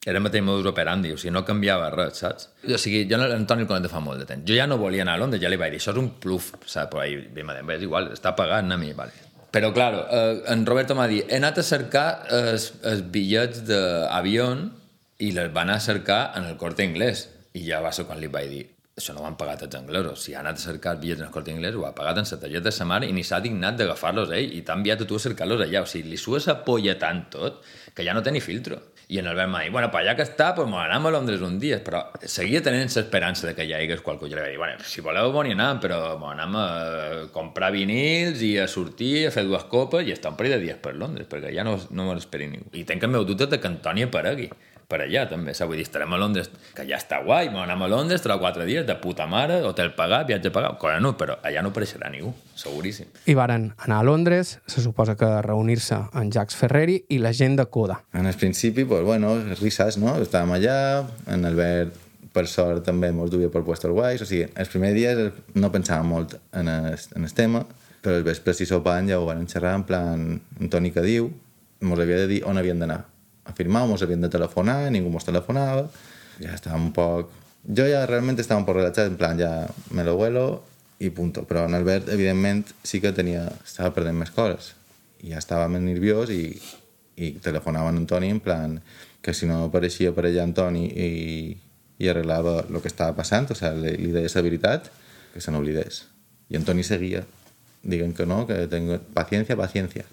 era el mateix modus operandi, o sigui, no canviava res, saps? O sigui, jo l'Antoni el conec de fa molt de temps. Jo ja no volia anar a Londres, ja li vaig dir, això és un pluf, saps? Però ahir vam dir, és igual, està pagant a mi, vale. Però, claro, eh, en Roberto m'ha dit, he anat a cercar els, els bitllets d'avió i les van a cercar en el Corte Inglés. I ja va ser quan li vaig dir, això no ho han pagat els anglesos. Si ha anat a cercar els bitllets en el Corte Inglés, ho ha pagat en targeta de sa mare i ni s'ha dignat d'agafar-los ell i t'ha enviat a tu a cercar-los allà. O sigui, li sues a polla tant tot que ja no té ni filtro. I en Albert m'ha dit, bueno, pues ja que està, pues m'ho anem a Londres un dia, però seguia tenint l'esperança de que hi hagués qualcú. Jo li vaig dir, bueno, si voleu m'ho anem, però m'ho anem a comprar vinils i a sortir, a fer dues copes i estar un parell de dies per Londres, perquè ja no, no me l'esperi ningú. I tenc el meu dubte que Antoni aparegui per allà també, saps? Vull dir, estarem a Londres, que ja està guai, m'ho anem a Londres, tres o quatre dies, de puta mare, hotel pagat, viatge pagat, cosa no, però allà no apareixerà ningú, seguríssim. I varen anar a Londres, se suposa que a reunir-se amb Jacques Ferreri i la gent de Coda. En el principi, pues, bueno, risas, no? Estàvem allà, en Albert, per sort, també mos duia per puestos guais, o sigui, els primers dies no pensàvem molt en el, en el tema, però el vespre si sopant ja ho van xerrar, en plan, Antoni que diu, mos havia de dir on havien d'anar a firmar, mos havien de telefonar, ningú mos telefonava, ja estàvem un poc... Jo ja realment estava un poc relaxat, en plan, ja me lo vuelo i punto. Però en Albert, evidentment, sí que tenia, estava perdent més coses. I ja estava més nerviós i, i telefonava a Antoni en plan que si no apareixia per allà Antoni i, i arreglava el que estava passant, o sigui, li, li deia la veritat, que se n'oblidés. I Antoni seguia, dient que no, que tengo paciencia, paciencia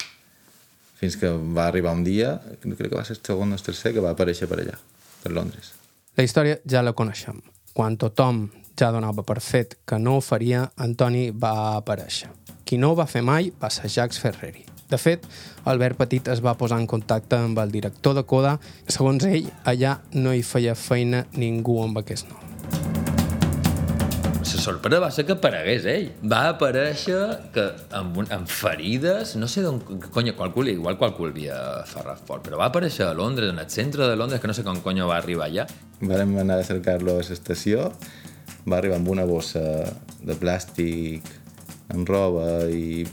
fins que va arribar un dia, crec que va ser el segon o el tercer, que va aparèixer per allà, per Londres. La història ja la coneixem. Quan tothom ja donava per fet que no ho faria, Antoni va aparèixer. Qui no ho va fer mai va ser Jacques Ferreri. De fet, Albert Petit es va posar en contacte amb el director de Coda. Segons ell, allà no hi feia feina ningú amb aquest nom. La sorpresa va ser que aparegués ell. Va aparèixer que amb, un, amb ferides, no sé d'on... Conya, qualcú, igual qualcú havia ferrat fort, però va aparèixer a Londres, en el centre de Londres, que no sé com conya va arribar allà. Vàrem anar a cercar-lo a l'estació, va arribar amb una bossa de plàstic amb roba i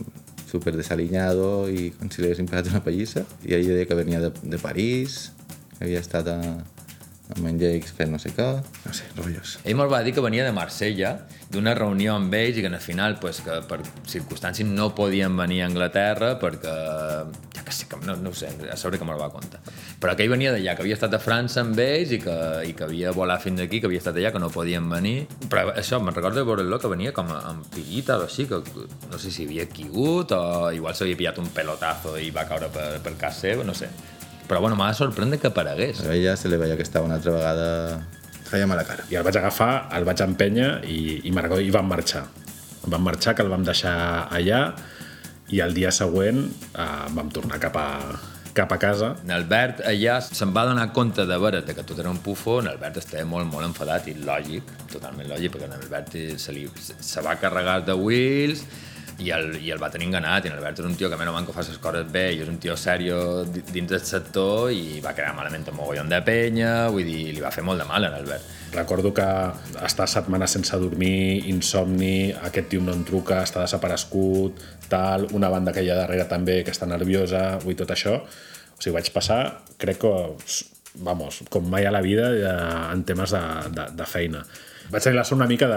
super desaliñado i com si li haguessin una pallissa i ell deia que venia de, de París havia estat a, amb en Jakes fent no sé què, no sé, rotllos. Ell me'l va dir que venia de Marsella, d'una reunió amb ells i que al final, pues, que per circumstàncies no podien venir a Anglaterra perquè, ja que sé, que no, no ho sé, a sobre que me'l va contar. Però que ell venia d'allà, que havia estat a França amb ells i que, i que havia volat fins aquí, que havia estat allà, que no podien venir. Però això, me'n recordo de veure-lo que venia com amb pillita o així, que no sé si havia quigut o igual s'havia pillat un pelotazo i va caure per, per casa seva, no sé. Però bueno, m'ha de sorprendre que aparegués. Però ella se li veia que estava una altra vegada... Feia mala cara. I el vaig agafar, el vaig empènyer i, i, i vam marxar. Vam marxar, que el vam deixar allà i el dia següent eh, vam tornar cap a, cap a casa. En Albert allà se'n va donar compte de veure que tot era un pufo, en Albert estava molt, molt enfadat i lògic, totalment lògic, perquè en Albert se, li, se va carregar de Wills i el, i el va tenir enganat, i en Albert és un tio que menys que fa les coses bé, i és un tio sèrio dins del sector, i va quedar malament un mogollon de penya, vull dir, li va fer molt de mal en Albert. Recordo que està setmanes sense dormir, insomni, aquest tio no em truca, està desaparegut, tal, una banda que hi ha darrere també que està nerviosa, vull tot això. O sigui, vaig passar, crec que, vamos, com mai a la vida en temes de, de, de feina vaig tenir la sort una mica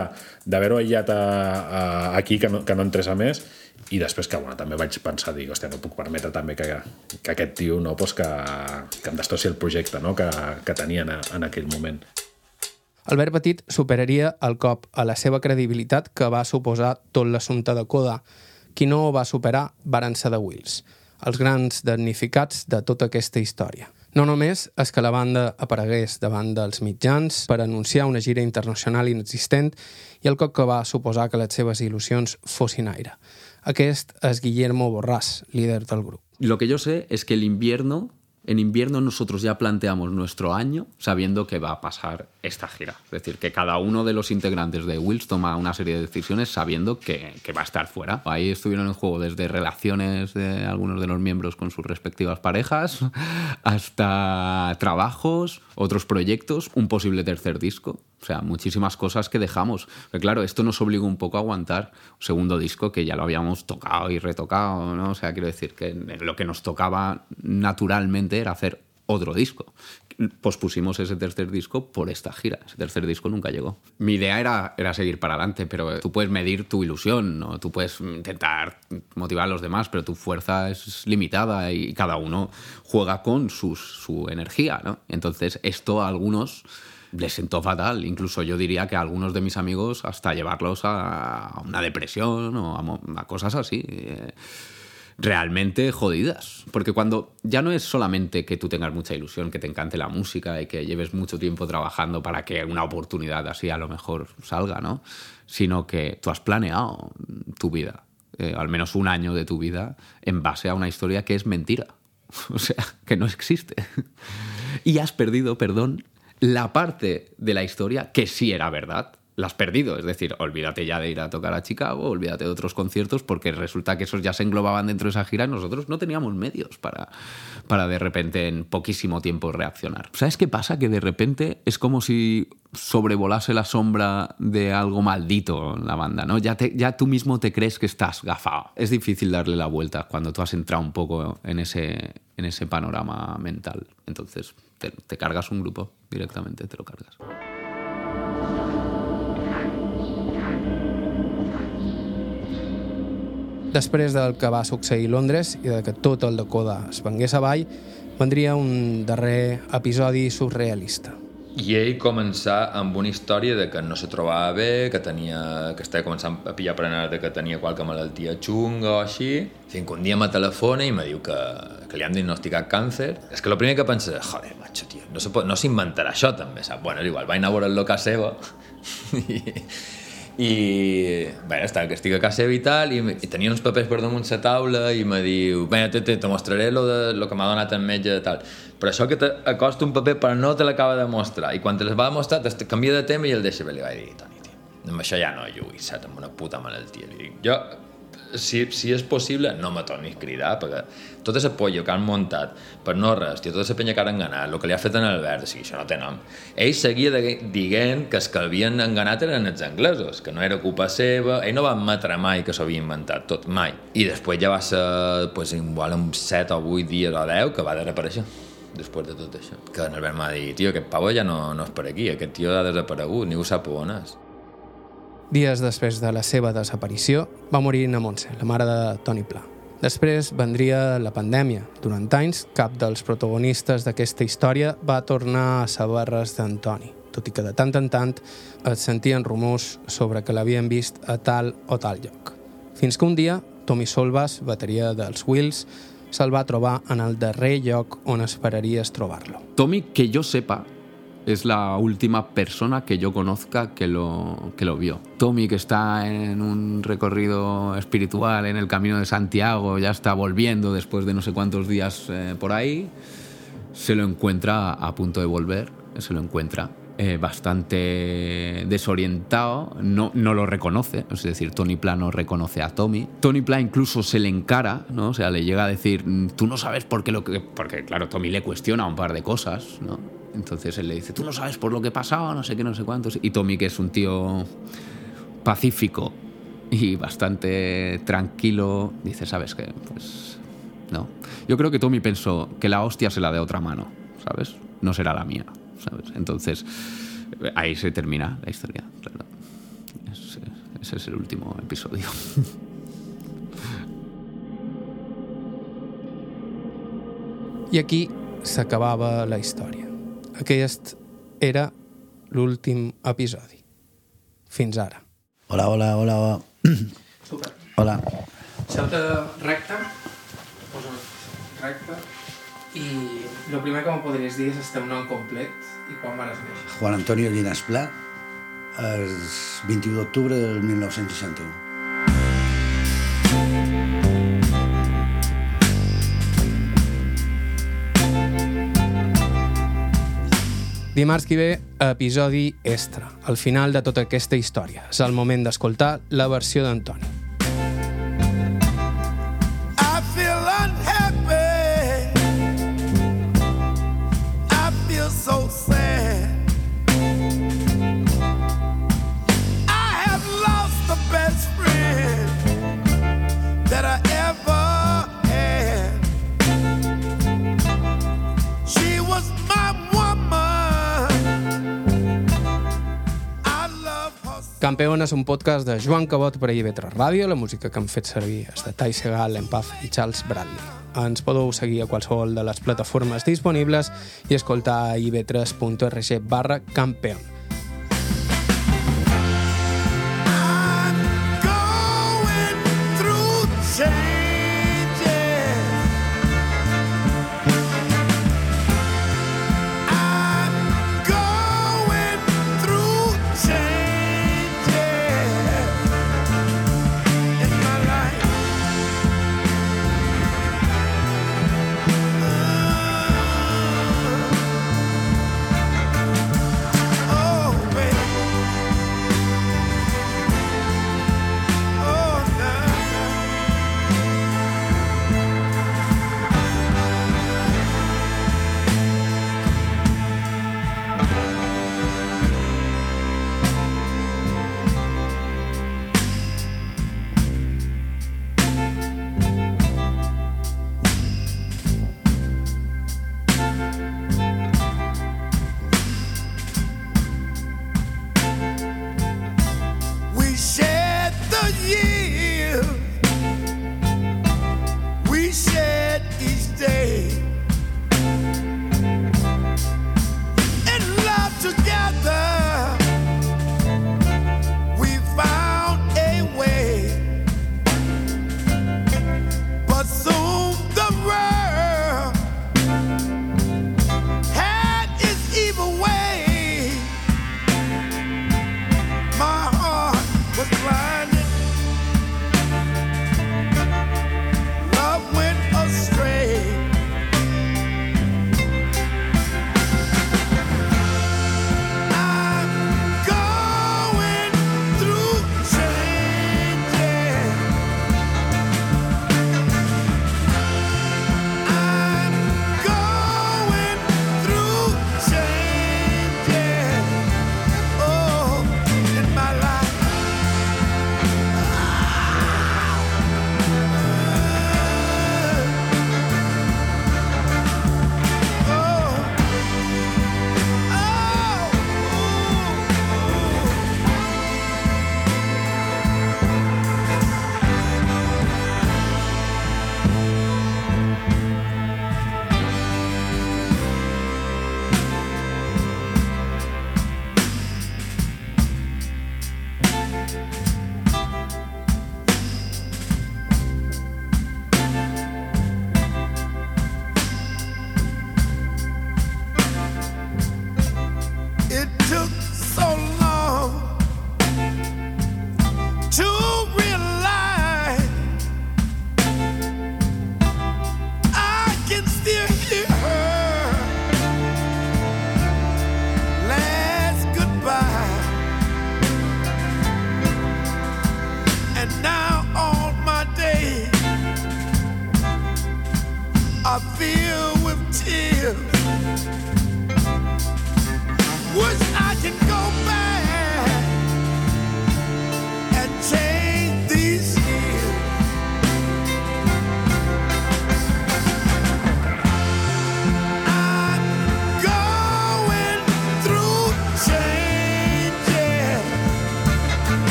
d'haver-ho aïllat a, a, aquí, que no, que no entrés a més, i després que bueno, també vaig pensar, dic, hòstia, no puc permetre també que, que aquest tio no, pues que, que em destrossi el projecte no? que, que tenia en, en aquell moment. Albert Petit superaria el cop a la seva credibilitat que va suposar tot l'assumpte de Coda. Qui no ho va superar varen ser de Wills, els grans damnificats de tota aquesta història. No només és que la banda aparegués davant dels mitjans per anunciar una gira internacional inexistent i el cop que va suposar que les seves il·lusions fossin aire. Aquest és Guillermo Borràs, líder del grup. Lo que yo sé es que el invierno En invierno nosotros ya planteamos nuestro año sabiendo que va a pasar esta gira. Es decir, que cada uno de los integrantes de Wills toma una serie de decisiones sabiendo que, que, va a estar fuera. Ahí estuvieron en juego desde relaciones de algunos de los miembros con sus respectivas parejas hasta trabajos, otros proyectos, un posible tercer disco. O sea, muchísimas cosas que dejamos. Pero claro, esto nos obligó un poco a aguantar un segundo disco que ya lo habíamos tocado y retocado, ¿no? O sea, quiero decir que lo que nos tocaba naturalmente era hacer otro disco. Pospusimos ese tercer disco por esta gira. Ese tercer disco nunca llegó. Mi idea era, era seguir para adelante, pero tú puedes medir tu ilusión, ¿no? tú puedes intentar motivar a los demás, pero tu fuerza es limitada y cada uno juega con sus, su energía. ¿no? Entonces, esto a algunos les sentó fatal. Incluso yo diría que a algunos de mis amigos hasta llevarlos a una depresión o a, cosas así. Eh, realmente jodidas. Porque cuando ya no es solamente que tú tengas mucha ilusión, que te encante la música y que lleves mucho tiempo trabajando para que una oportunidad así a lo mejor salga, ¿no? Sino que tú has planeado tu vida, eh, al menos un año de tu vida, en base a una historia que es mentira. O sea, que no existe. Y has perdido, perdón, la parte de la historia que sí era verdad, la has perdido. Es decir, olvídate ya de ir a tocar a Chicago, olvídate de otros conciertos, porque resulta que esos ya se englobaban dentro de esa gira y nosotros no teníamos medios para, para de repente en poquísimo tiempo reaccionar. ¿Sabes qué pasa? Que de repente es como si sobrevolase la sombra de algo maldito en la banda, ¿no? Ya, te, ya tú mismo te crees que estás gafado. Es difícil darle la vuelta cuando tú has entrado un poco en ese, en ese panorama mental. Entonces, te, te cargas un grupo directamente, te lo cargas. Després del que va succeir a Londres i de que tot el de Coda es vengués avall, vendria un darrer episodi surrealista. I ell començar amb una història de que no se trobava bé, que tenia que estava començant a pillar prenat de que tenia qualque malaltia xunga o així. Fins que un dia me telefona i me diu que, que li han diagnosticat càncer. És que el primer que pensa és, joder, macho, tio, no s'inventarà no això també, saps? Bueno, és igual, vaig anar a veure el a seva i, i bé, està, que estic a casa i tal i, i tenia uns papers per damunt la taula i me diu, bé, te, te, te mostraré lo, de, lo que m'ha donat el metge tal. Però això que t'acosta un paper però no te l'acaba de mostrar i quan te les va mostrar te canvia de tema i el deixa. Bé li vaig dir, Toni, tio, amb això ja no lluís, saps, amb una puta malaltia. Li dic, jo si, si és possible, no me tornis a cridar, perquè tota la polla que han muntat per no res, tio, tota la penya que han enganat, el que li ha fet en Albert, o sigui, això no té nom. Ell seguia de, dient que els que havien enganat eren els anglesos, que no era culpa seva, ell no va admetre mai que s'ho havia inventat tot, mai. I després ja va ser, pues, igual uns 7 o 8 dies o 10 que va desaparèixer després de tot això. Que en Albert m'ha dit, tio, aquest pavo ja no, no és per aquí, aquest tio ha desaparegut, ningú sap on és. Dies després de la seva desaparició, va morir na Montse, la mare de Toni Pla. Després vendria la pandèmia. Durant anys, cap dels protagonistes d'aquesta història va tornar a saber res d'Antoni, tot i que de tant en tant es sentien rumors sobre que l'havien vist a tal o tal lloc. Fins que un dia, Tommy Solvas, bateria dels Wills, se'l va trobar en el darrer lloc on esperaries trobar-lo. Tommy, que yo sepa, es la última persona que yo conozca que lo, que lo vio. Tommy, que está en un recorrido espiritual en el camino de Santiago, ya está volviendo después de no sé cuántos días eh, por ahí, se lo encuentra a punto de volver, se lo encuentra eh, bastante desorientado, no, no lo reconoce, es decir, Tony Pla no reconoce a Tommy. Tony Pla incluso se le encara, ¿no? O sea, le llega a decir, "Mm, tú no sabes por qué lo que... Porque, claro, Tommy le cuestiona un par de cosas, ¿no? Entonces él le dice, tú no sabes por lo que pasaba, no sé qué, no sé cuántos. Y Tommy, que es un tío pacífico y bastante tranquilo, dice, ¿sabes qué? Pues no. Yo creo que Tommy pensó que la hostia se la de otra mano, ¿sabes? No será la mía, ¿sabes? Entonces eh, ahí se termina la historia, claro. Es- ese es el último episodio. I aquí s'acabava la història. Aquest era l'últim episodi. Fins ara. Hola, hola, hola. hola. Super. Hola. Salta recte, posa recte, i el primer que m'ho podries dir és el teu nom complet i quan vas néixer. Juan Antonio Llinas Pla, el 21 d'octubre del 1961. Dimarts que ve, episodi extra, al final de tota aquesta història. És el moment d'escoltar la versió d'Antoni. Campeón és un podcast de Joan Cabot per a IB3 Ràdio. La música que han fet servir és de Tai Segal, Empaf i Charles Bradley. Ens podeu seguir a qualsevol de les plataformes disponibles i escoltar a ib3.org barra campeón.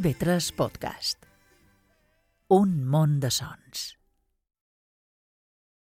IB3 Podcast. Un món de sons.